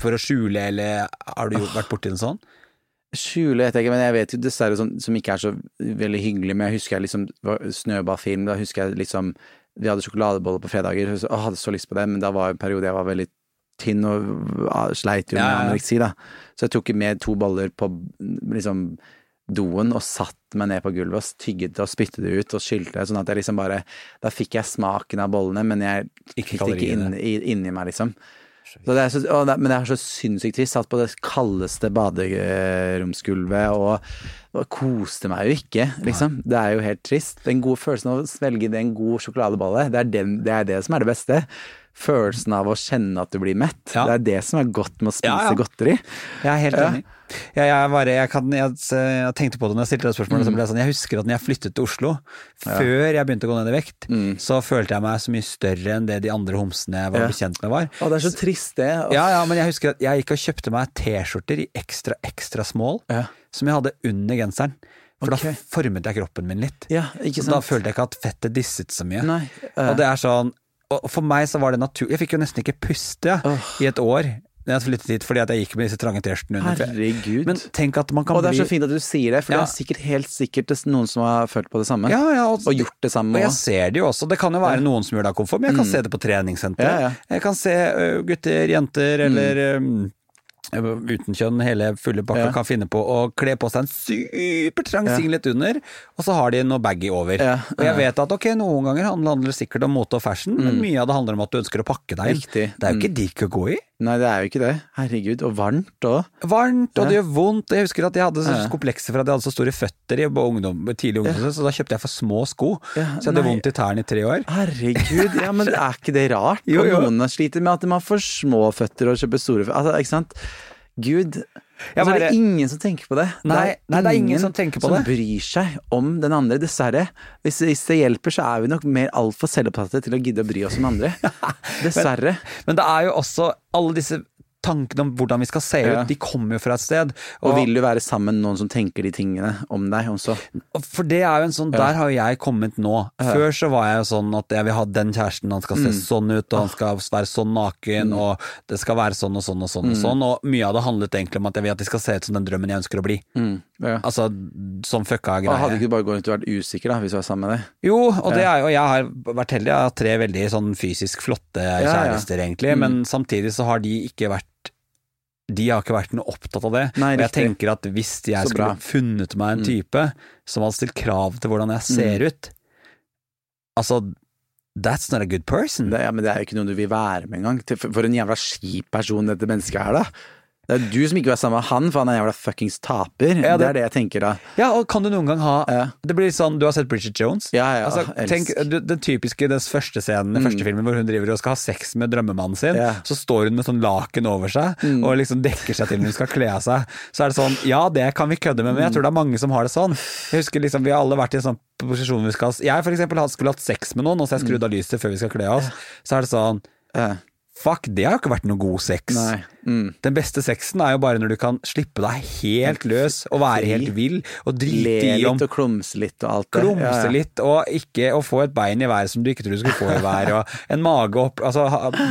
S1: For å skjule, eller har du gjort, vært borti en sånn?
S2: Skjule vet jeg ikke, men jeg vet jo dessverre sånn som ikke er så veldig hyggelig. Men jeg husker jeg liksom Snøballfilm, da husker jeg liksom Vi hadde sjokoladeboller på fredager, og jeg hadde så lyst på det, men da var en periode jeg var veldig tynn og sleit jo med
S1: Ja, ja, ja.
S2: anoreksi, da. Så jeg tok med to boller på liksom doen og satt meg ned på gulvet og tygget og spyttet det ut og skylte det, sånn at jeg liksom bare Da fikk jeg smaken av bollene, men jeg fikk det ikke inn, i- inni meg, liksom. Så det er så, det, men det er så sinnssykt trist. Satt på det kaldeste baderomsgulvet og, og koste meg jo ikke, liksom. Det er jo helt trist. Den gode følelsen av å svelge en god sjokoladebolle, det er, den, det er det som er det beste. Følelsen av å kjenne at du blir mett.
S1: Ja.
S2: Det er det som er godt med å spise
S1: Ja, ja.
S2: godteri.
S1: Jeg er helt enig. Jeg, jeg, bare, jeg, kan, jeg, tenkte på det når jeg stilte det spørsmålet. Jeg, sånn, jeg husker at når jeg flyttet til Oslo, før jeg begynte å gå ned i vekt, så følte jeg meg så mye større enn det de andre homsene jeg var
S2: Ja.
S1: bekjent med var.
S2: Å, det er så trist, det.
S1: Ja, ja, men jeg husker at jeg gikk og kjøpte meg T-skjorter i ekstra, ekstra small,
S2: Ja.
S1: som jeg hadde under genseren. For
S2: okay.
S1: da formet jeg kroppen min litt.
S2: Ja,
S1: da følte jeg ikke at fettet disset så mye.
S2: Nei. uh.
S1: Og det er sånn Og for meg så var det naturlig Jeg fikk jo nesten ikke puste ja,
S2: Åh.
S1: i et år jeg flyttet hit, fordi at jeg gikk med disse trange T-skjortene under.
S2: Herregud.
S1: Men tenk at man kan
S2: og det er så fint at du sier det, for
S1: Ja.
S2: det er sikkert helt sikkert noen som har følt på det samme.
S1: Ja, ja, og,
S2: Og gjort det samme
S1: og jeg ser det jo også. Det kan jo være noen som gjør av komfort, men jeg kan se det på treningssenter.
S2: Mm. Ja, ja.
S1: Jeg kan se gutter, jenter, eller mm. uten kjønn, hele fulle pakka, kan finne på å kle på seg en supertrang singlet under, og så har de noe baggy over. Og jeg vet at ok, noen ganger handler det sikkert om mote og fashion, men mye av det handler om at du ønsker å pakke deg inn.
S2: Mm.
S1: Det er jo ikke digg å gå i.
S2: Nei, det er jo ikke det. Herregud. Og varmt òg.
S1: Varmt, og det gjør vondt. Jeg husker at jeg hadde så komplekser for at jeg hadde så store føtter i ungdom, tidlig ungdom, så da kjøpte jeg for små sko.
S2: Ja,
S1: Så jeg hadde
S2: nei.
S1: vondt i tærne i tre år.
S2: Herregud, ja, men er ikke det rart? <laughs>
S1: Jo, jo.
S2: Noen sliter med at har for små føtter og kjøper store føtter. Altså, ikke sant? Gud. Og så er det ingen som tenker på det.
S1: Nei, nei, det er ingen som tenker på
S2: som
S1: det.
S2: Som bryr seg om den andre, dessverre. Hvis, hvis det hjelper, så er vi nok mer altfor selvopptatte til å gidde å bry oss om andre. <laughs> Dessverre.
S1: Men det er jo også alle disse tankene om hvordan vi skal se
S2: Ja.
S1: ut, de kommer jo fra et sted.
S2: Og vil du være sammen med noen som tenker de tingene om deg også?
S1: For det er jo en sånn, der har jo jeg kommet nå. Før så var jeg jo sånn at jeg vil ha den kjæresten, han skal se sånn ut, og han skal være sånn naken, og det skal være sånn og sånn og sånn og sånn, og mye av det handlet egentlig om at jeg vil at de skal se ut som den drømmen jeg ønsker å bli.
S2: Mm, ja.
S1: Altså, sånn fucka
S2: greie. hadde ikke du bare gått rundt og vært usikker da, hvis du var sammen med deg?
S1: Jo, og det er jo, jeg har vært heldig, jeg har tre veldig sånn fysisk flotte
S2: ja.
S1: kjærester egentlig, men samtidig så har de ikke vært de har ikke vært noe opptatt av det.
S2: Nei,
S1: jeg tenker at hvis jeg skulle.
S2: Mm.
S1: funnet meg en type som hadde stilt krav til hvordan jeg ser ut Altså, that's not a good person.
S2: Det, ja, men det er jo ikke noe du vil være med engang. For en jævla skip person dette mennesket er, da. Det er du som ikke vil være sammen med han, for han er en jævla fuckings taper.
S1: Ja,
S2: det...
S1: det-
S2: er det jeg tenker da.
S1: Ja, og kan du noen gang ha
S2: Ja.
S1: Det blir sånn, du har sett Bridget Jones?
S2: Ja, ja,
S1: altså,
S2: elsk.
S1: tenk, du, Den typiske, den første scenen, den første filmen hvor hun driver og skal ha sex med drømmemannen sin,
S2: Ja.
S1: så står hun med sånn laken over seg og liksom dekker seg til når hun skal kle av seg. Så er det sånn, ja det kan vi kødde med, men jeg tror det er mange som har det sånn. Jeg husker liksom, Vi har alle vært i en sånn posisjon vi skal Jeg for eksempel skulle hatt sex med noen, og så har jeg skrudd av lyset før vi skal kle oss. Så er det sånn. Fuck, det har jo ikke vært noe god sex.
S2: Mm.
S1: Den beste sexen er jo bare når du kan slippe deg helt løs og være helt vill og drite i om
S2: litt og klumse litt og alt det.
S1: klumse
S2: Ja, ja.
S1: litt, og ikke å få et bein i været som du ikke trodde du skulle få i været, <laughs> og en mage opp Altså,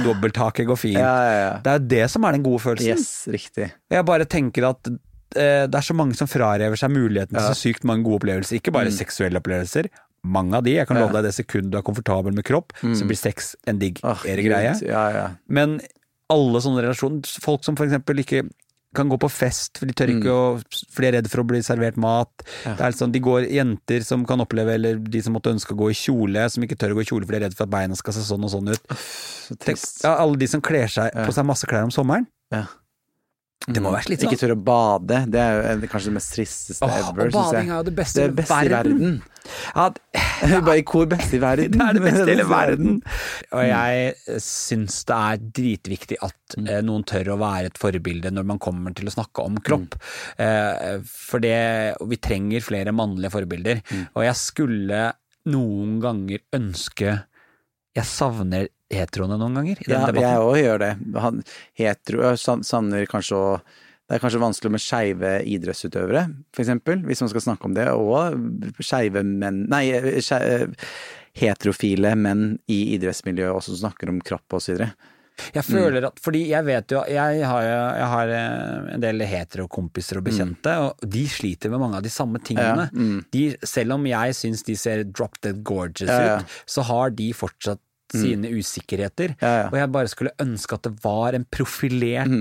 S1: dobbelttaket går fint.
S2: Ja, ja, ja.
S1: Det er jo det som er den gode følelsen.
S2: Yes, riktig.
S1: Jeg bare tenker at eh, det er så mange som frarøver seg muligheten til så sykt mange gode opplevelser. Ikke
S2: Mm.
S1: bare seksuelle opplevelser. Mange av de. Jeg kan love deg det sekundet du er komfortabel med kropp, så blir sex en digg
S2: oh,
S1: greie.
S2: Ja, ja.
S1: Men alle sånne relasjoner, folk som eksempel ikke kan gå på fest, for de tør
S2: Mm.
S1: ikke å For de er redd for å bli servert mat. Det er sånn, De går jenter som kan oppleve, eller de som måtte ønske å gå i kjole, som ikke tør å gå i kjole for de er redd for at beina skal se sånn og sånn ut.
S2: Så
S1: Tenk, ja, alle de som kler seg på seg masse klær om sommeren.
S2: Ja.
S1: Det må være slitsomt.
S2: Ikke tør å bade. Det er jo kanskje det mest tristeste
S1: Åh,
S2: ever.
S1: og bading er jo det beste,
S2: Det beste i verden. <laughs>
S1: Ja,
S2: Bare i kor beste i verden. <laughs>
S1: det er det beste i hele <laughs> verden. Og jeg syns det er dritviktig at eh, noen tør å være et forbilde når man kommer til å snakke om kropp. Eh, for det, vi trenger flere mannlige forbilder. Og jeg skulle noen ganger ønske Jeg savner heteroene noen ganger i den
S2: Ja, jeg
S1: debatten.
S2: òg gjør det. Han, hetero jeg savner kanskje å Det er kanskje vanskelig med skeive idrettsutøvere, eksempel, hvis man skal snakke om det. Og skeive menn Nei, heterofile menn i idrettsmiljøet også snakker om kropp videre.
S1: Jeg føler at, fordi jeg vet jo, jeg har, jeg har eh, en del heterokompiser og bekjente, og de sliter med mange av de samme tingene.
S2: Ja, mm.
S1: De, selv om jeg syns de ser drop dead gorgeous
S2: Ja, ja.
S1: ut, så har de fortsatt sine usikkerheter.
S2: Ja, ja.
S1: Og jeg bare skulle ønske at det var en profilert,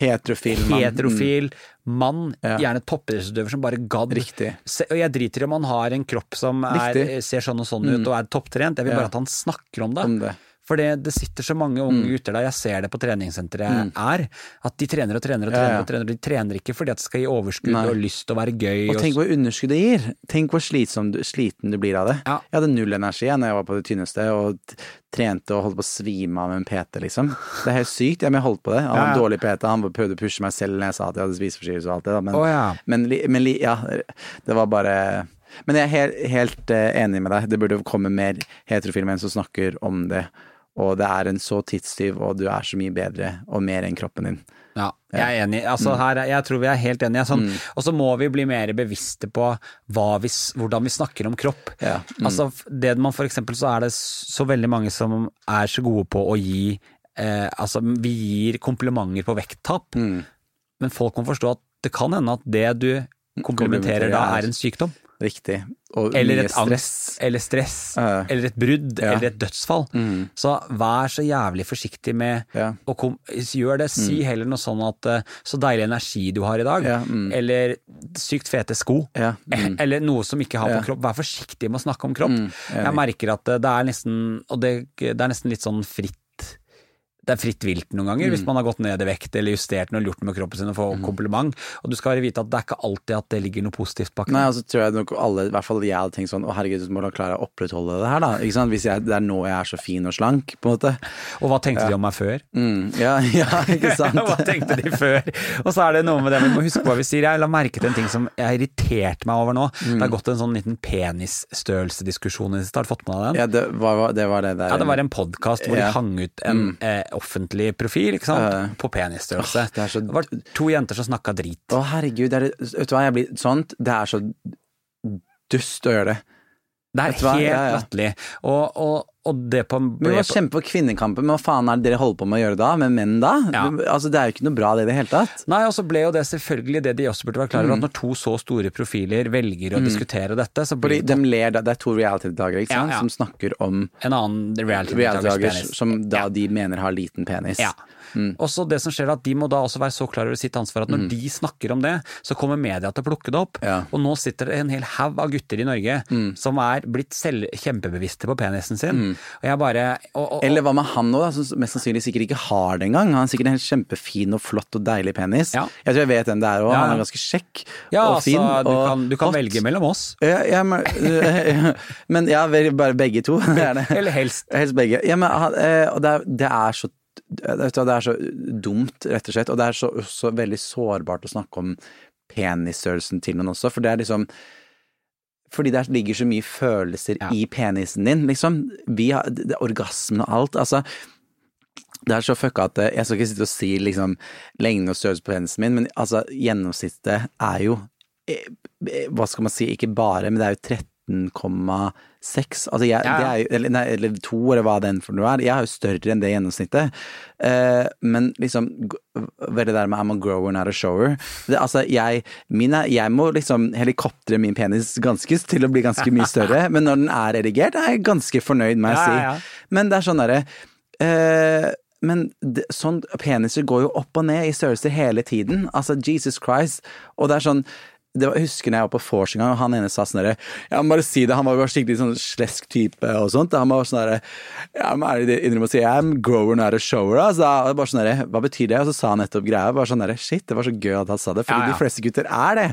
S2: Heterofil mann.
S1: heterofil mann,
S2: Ja.
S1: gjerne toppidrettsutøver, som bare gadd.
S2: Riktig.
S1: Se, og jeg driter i om han har en kropp som er, ser sånn og sånn ut og er topptrent, jeg vil
S2: Ja.
S1: bare at han snakker om det.
S2: Mm, om det.
S1: For det, det sitter så mange unge gutter der, jeg ser det på treningssenteret jeg er, at de trener og trener og
S2: trener. Ja, ja.
S1: og trener, De trener ikke fordi at det skal gi overskudd
S2: Nei.
S1: og lyst å være gøy.
S2: Og
S1: og
S2: tenk hvor underskudd det gir. Tenk hvor slitsom du, sliten du blir av det.
S1: Ja.
S2: Jeg hadde null energi jeg, når jeg var på det tynneste og trente og holdt på å svime av med en PT, liksom. Det er helt sykt. Jeg, men jeg holdt på det. Han var en dårlig PT, han prøvde å pushe meg selv når jeg sa at jeg hadde spiseforstyrrelse og alt det, da. Men,
S1: oh,
S2: men, men ja, det var bare Men jeg er helt, helt eh, enig med deg. Det burde komme mer heterofile menn som snakker om det. Og det er en så tidstyv, og du er så mye bedre og mer enn kroppen din.
S1: Ja, jeg er enig.
S2: Mm.
S1: Altså, her, er- jeg tror vi er helt enige. Sånn. Og så må vi bli mer bevisste på vi, hvordan vi snakker om kropp.
S2: Ja, mm.
S1: Altså, det man for eksempel, så er det så veldig mange som er så gode på å gi eh, Altså, vi gir komplimenter på vekttap,
S2: Mm.
S1: men folk må forstå at det kan hende at det du Komplimenterer da,
S2: er
S1: en sykdom.
S2: Riktig. Og
S1: eller et
S2: stress.
S1: angst, eller stress,
S2: uh,
S1: eller et brudd,
S2: Ja.
S1: eller et dødsfall. Så vær så jævlig forsiktig med
S2: Ja.
S1: å kom Gjør det. Si heller noe sånn at eh, så deilig energi du har i dag,
S2: Ja, mm.
S1: eller sykt fete sko. <laughs>
S2: Mm.
S1: Eller noe som ikke har på kropp. Vær forsiktig med å snakke om kropp.
S2: Mm.
S1: Jeg merker at eh, det er nesten Og det, det er nesten litt sånn fritt det er fritt vilt noen ganger,
S2: Mm.
S1: hvis man har gått ned i vekt eller justert noe, gjort noe med kroppen sin og får kompliment. Og du skal bare vite at det er ikke alltid at det ligger noe positivt bak.
S2: Nei, altså tror jeg nok alle, i hvert fall jeg hadde tenkt sånn Å herregud, så må da klare å opprettholde det her, da. Ikke sant? Hvis jeg, det er nå jeg er så fin og slank, på en måte.
S1: Og hva tenkte de om meg før?
S2: Mm, ja, <laughs> ja, ikke <laughs> sant.
S1: Hva tenkte de før? Og så er det noe med det, vi må huske på hva vi sier. Jeg la merke til en ting som jeg har irritert meg over nå. Det har gått en sånn liten penisstørrelsediskusjon i det siste. Har du fått med deg den?
S2: Ja, det var det, var det der.
S1: Ja, det var en podkast hvor
S2: Ja.
S1: de hang ut en eh, offentlig profil ikke sant?
S2: Uh,
S1: på penisstørrelse.
S2: Det så-
S1: det var to jenter som snakka drit.
S2: Å herregud, det er, vet du hva, jeg blir sånt Det er så dust å gjøre det.
S1: Det er helt latterlig. Og, og, og det på
S2: Men vi må
S1: på-
S2: kjempe for kvinnekampen, men hva faen er det dere holder på med å gjøre da? Med menn da?
S1: Ja.
S2: Altså, det er jo ikke noe bra det i det hele tatt.
S1: Nei, og så ble jo det selvfølgelig det de også burde være klar over,
S2: Mm.
S1: at når to så store profiler velger å diskutere dette, så
S2: Fordi
S1: blir
S2: de ler, det er to reality-deltakere
S1: Ja, ja.
S2: som snakker om
S1: en annen reality
S2: reality-deltakere
S1: penis.
S2: som da de mener har liten penis.
S1: Ja. Og så det som skjer er at De må da også være så klar over sitt ansvar at når de snakker om det, så kommer media til å plukke det opp.
S2: Mm. Ja. Mm.
S1: Og nå sitter det en hel haug av gutter i Norge som er blitt selv kjempebevisste på penisen sin. Og jeg bare og, og,
S2: Eller hva med han nå, da, som mest sannsynlig sikkert ikke har det engang? Han har sikkert en helt kjempefin og flott og deilig penis.
S1: Ja.
S2: Jeg tror jeg vet hvem det er òg. Han er ganske kjekk
S1: Ja,
S2: og
S1: altså,
S2: fin.
S1: du
S2: og
S1: kan, du kan velge mellom oss.
S2: Ja, ja, men, <laughs> men ja, bare begge to. <laughs> Er.
S1: Eller helst.
S2: Helst begge. Ja, men eh, og det er, det er så det er så dumt, rett og slett. Og det er så, så veldig sårbart å snakke om penisstørrelsen til noen også, for det er liksom fordi der ligger så mye følelser
S1: Ja.
S2: i penisen din, liksom. Vi har, det, orgasmen og alt. Altså, det er så fucka at eh, jeg skal ikke sitte og si liksom lengden og størrelsen på penisen min, men altså, gjennomsnittet er jo eh, eh, Hva skal man si, ikke bare, men det er jo 13,6. Altså, jeg,
S1: Ja.
S2: det jo, eller, nei, eller to, eller hva den for noe er. Jeg er jo større enn det gjennomsnittet. Uh, men liksom, ved det der med I'm a grower, not a shower det, Altså, jeg, mine, jeg må liksom helikoptre min penis ganske til å bli ganske mye større, <laughs> men når den er erigert, er jeg ganske fornøyd, må jeg si.
S1: ja, ja.
S2: Men det er sånn derre uh, men det, sånn, peniser går jo opp og ned i størrelse hele tiden. Altså, Jesus Christ. Og det er sånn det var, jeg husker når jeg var på vors en gang, og han ene sa sånn derre Jeg må bare si det, han var skikkelig sånn slesk type og sånt. Han var sånn derre Jeg må ærlig innrømme å si I'm grower, not a shower. Altså, det var bare sånn derre Hva betyr det? Og så sa han nettopp greia. Bare sånn derre Shit, det var så gøy at han sa det, fordi
S1: Ja, ja.
S2: de fleste gutter er det.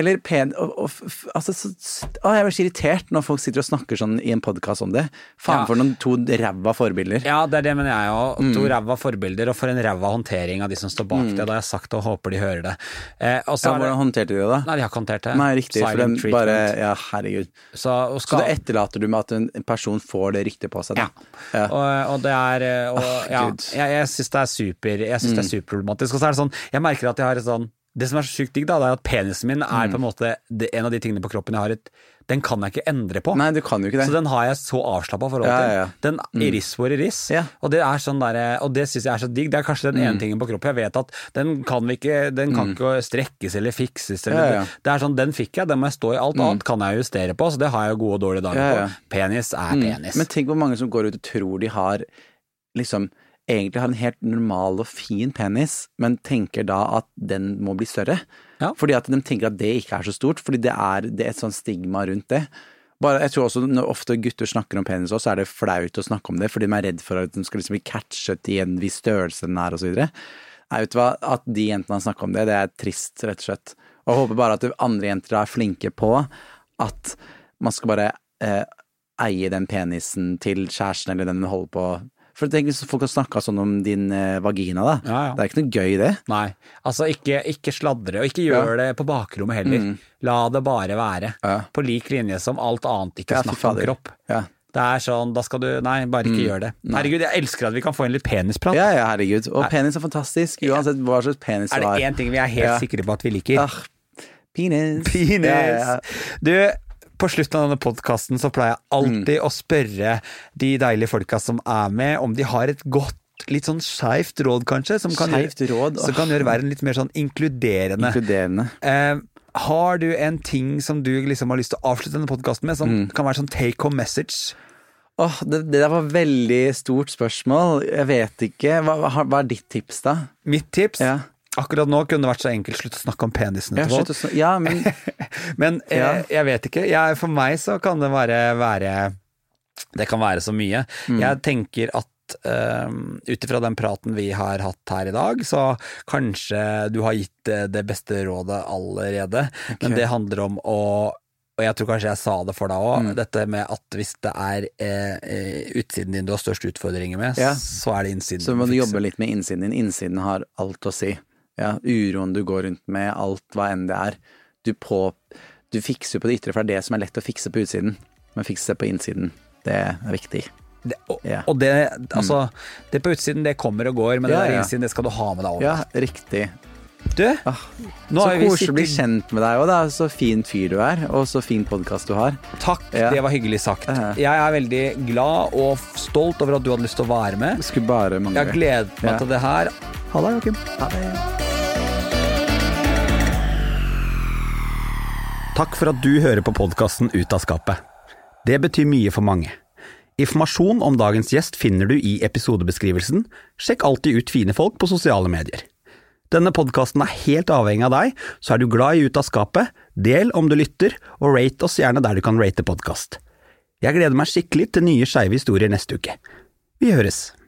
S2: Eller pen... Og, og, altså, så, å, jeg blir så irritert når folk sitter og snakker sånn i en podkast om det. Faen
S1: Ja.
S2: for noen to ræva forbilder.
S1: Ja, det er det mener jeg òg.
S2: Mm.
S1: To ræva forbilder, og for en ræva håndtering av de som står bak det. Da har jeg sagt det, og håper de hører det. Eh,
S2: Ja, hvordan håndterte de det, da?
S1: Nei, det.
S2: Nei, riktig. For
S1: Silent
S2: den bare. Ja, herregud.
S1: Så, og
S2: Så det etterlater du med at en person får det ryktet på seg,
S1: Ja.
S2: da? Ja.
S1: Og, og det er og,
S2: oh,
S1: ja,
S2: Mm.
S1: Jeg, jeg syns det er super Jeg synes det er superproblematisk. Og så er det sånn Jeg merker at jeg har et sånn Det som er så sykt digg, da, det er at penisen min
S2: Mm.
S1: er på en måte det, en av de tingene på kroppen jeg har et Den kan jeg ikke endre på.
S2: Nei, du kan jo ikke det.
S1: Så den har jeg så avslappa forhold til.
S2: ja, ja.
S1: Den iris hvor iris.
S2: Ja.
S1: Og det er sånn der, og det syns jeg er så digg. Det er kanskje den ene
S2: Mm.
S1: tingen på kroppen jeg vet at den kan vi ikke Den kan ikke strekkes eller fikses. Eller,
S2: Ja, ja.
S1: Det er sånn, Den fikk jeg, den må jeg stå i. Alt annet kan jeg justere på, så det har jeg gode og dårlige dager
S2: Ja, ja.
S1: på. Penis er
S2: Mm.
S1: penis.
S2: Men tenk hvor mange som går ut og tror de har liksom egentlig har en helt normal og fin penis, men tenker da at den må bli større.
S1: Ja.
S2: Fordi at de tenker at det ikke er så stort, fordi det er, det er et sånt stigma rundt det. Bare, jeg tror også Når ofte gutter snakker om penis, også, så er det flaut å snakke om det, fordi de er redd for at de skal liksom bli catchet i en viss størrelse den er, osv. Nei, vet du hva, at de jentene har snakket om det, det er trist, rett og slett. Og jeg håper bare at andre jenter er flinke på at man skal bare eh, eie den penisen til kjæresten eller den du holder på For tenk hvis folk har snakka sånn om din eh, vagina, da.
S1: Ja, ja.
S2: Det er ikke noe gøy, det.
S1: Nei, altså ikke, ikke sladre, og ikke gjør det på bakrommet heller. La det bare være.
S2: Mm.
S1: På lik linje som alt annet, ikke snakk om kropp.
S2: Ja.
S1: Det er sånn, da skal du Nei, bare ikke gjør det. Herregud, jeg elsker at vi kan få inn litt penisprat.
S2: ja, ja, herregud. Og penis er fantastisk, uansett hva slags penis
S1: Er
S2: Er
S1: det én ting vi er helt
S2: Ja.
S1: sikre på at vi liker?
S2: Ah, penis.
S1: Penis!
S2: Ja, ja.
S1: Du, på slutten av denne podkasten så pleier jeg alltid
S2: Mm.
S1: å spørre de deilige folka som er med, om de har et godt Litt sånn skeivt råd, kanskje, som kan,
S2: råd,
S1: som kan gjøre verden litt mer sånn inkluderende.
S2: Inkluderende.
S1: Eh, har du en ting som du liksom har lyst til å avslutte denne podkasten med, som kan være sånn take home message?
S2: Åh, det, det der var veldig stort spørsmål. Jeg vet ikke. Hva, hva er ditt tips, da?
S1: Mitt tips
S2: Ja.
S1: Akkurat nå kunne det vært så enkelt slutt å snakke om
S2: penisene
S1: til folk.
S2: ja men <laughs>
S1: Men eh,
S2: Ja.
S1: jeg vet ikke. Jeg, for meg så kan det være, være Det kan være så mye.
S2: Mm.
S1: Jeg tenker at Um, Ut ifra den praten vi har hatt her i dag, så kanskje du har gitt eh, det beste rådet allerede. Men det handler om å og jeg tror kanskje jeg sa det for deg òg,
S2: Mm.
S1: dette med at hvis det er eh, eh, utsiden din du har størst utfordringer med,
S2: Ja.
S1: så er det innsiden
S2: så må du jobbe litt med innsiden din. Innsiden har alt å si. Ja, uroen du går rundt med, alt hva enn det er. Du, på, du fikser jo på det ytre, for det er det som er lett å fikse på utsiden. Men fikse på innsiden, det er viktig.
S1: Det, og,
S2: Ja.
S1: og det, altså, det på utsiden det kommer og går, men
S2: Ja,
S1: det der innsiden det skal du ha med deg over.
S2: Ja, riktig.
S1: Du,
S2: Ah,
S1: nå
S2: så
S1: har vi
S2: koselig å bli kjent med deg òg, er Så fin fyr du er, og så fin podkast du har.
S1: Takk,
S2: Ja.
S1: det var hyggelig sagt. Jeg er veldig glad og stolt over at du hadde lyst til å være med.
S2: Skulle bare
S1: Jeg
S2: mangle.
S1: har gledet meg
S2: Ja.
S1: til det her. Ha det, Joakim.
S2: Ha det.
S1: Takk for at du hører på podkasten Ut av skapet. Det betyr mye for mange. Informasjon om dagens gjest finner du i episodebeskrivelsen. Sjekk alltid ut fine folk på sosiale medier. Denne podkasten er helt avhengig av deg, så er du glad i Ut av skapet, del om du lytter, og rate oss gjerne der du kan rate podkast. Jeg gleder meg skikkelig til nye skeive historier neste uke. Vi høres!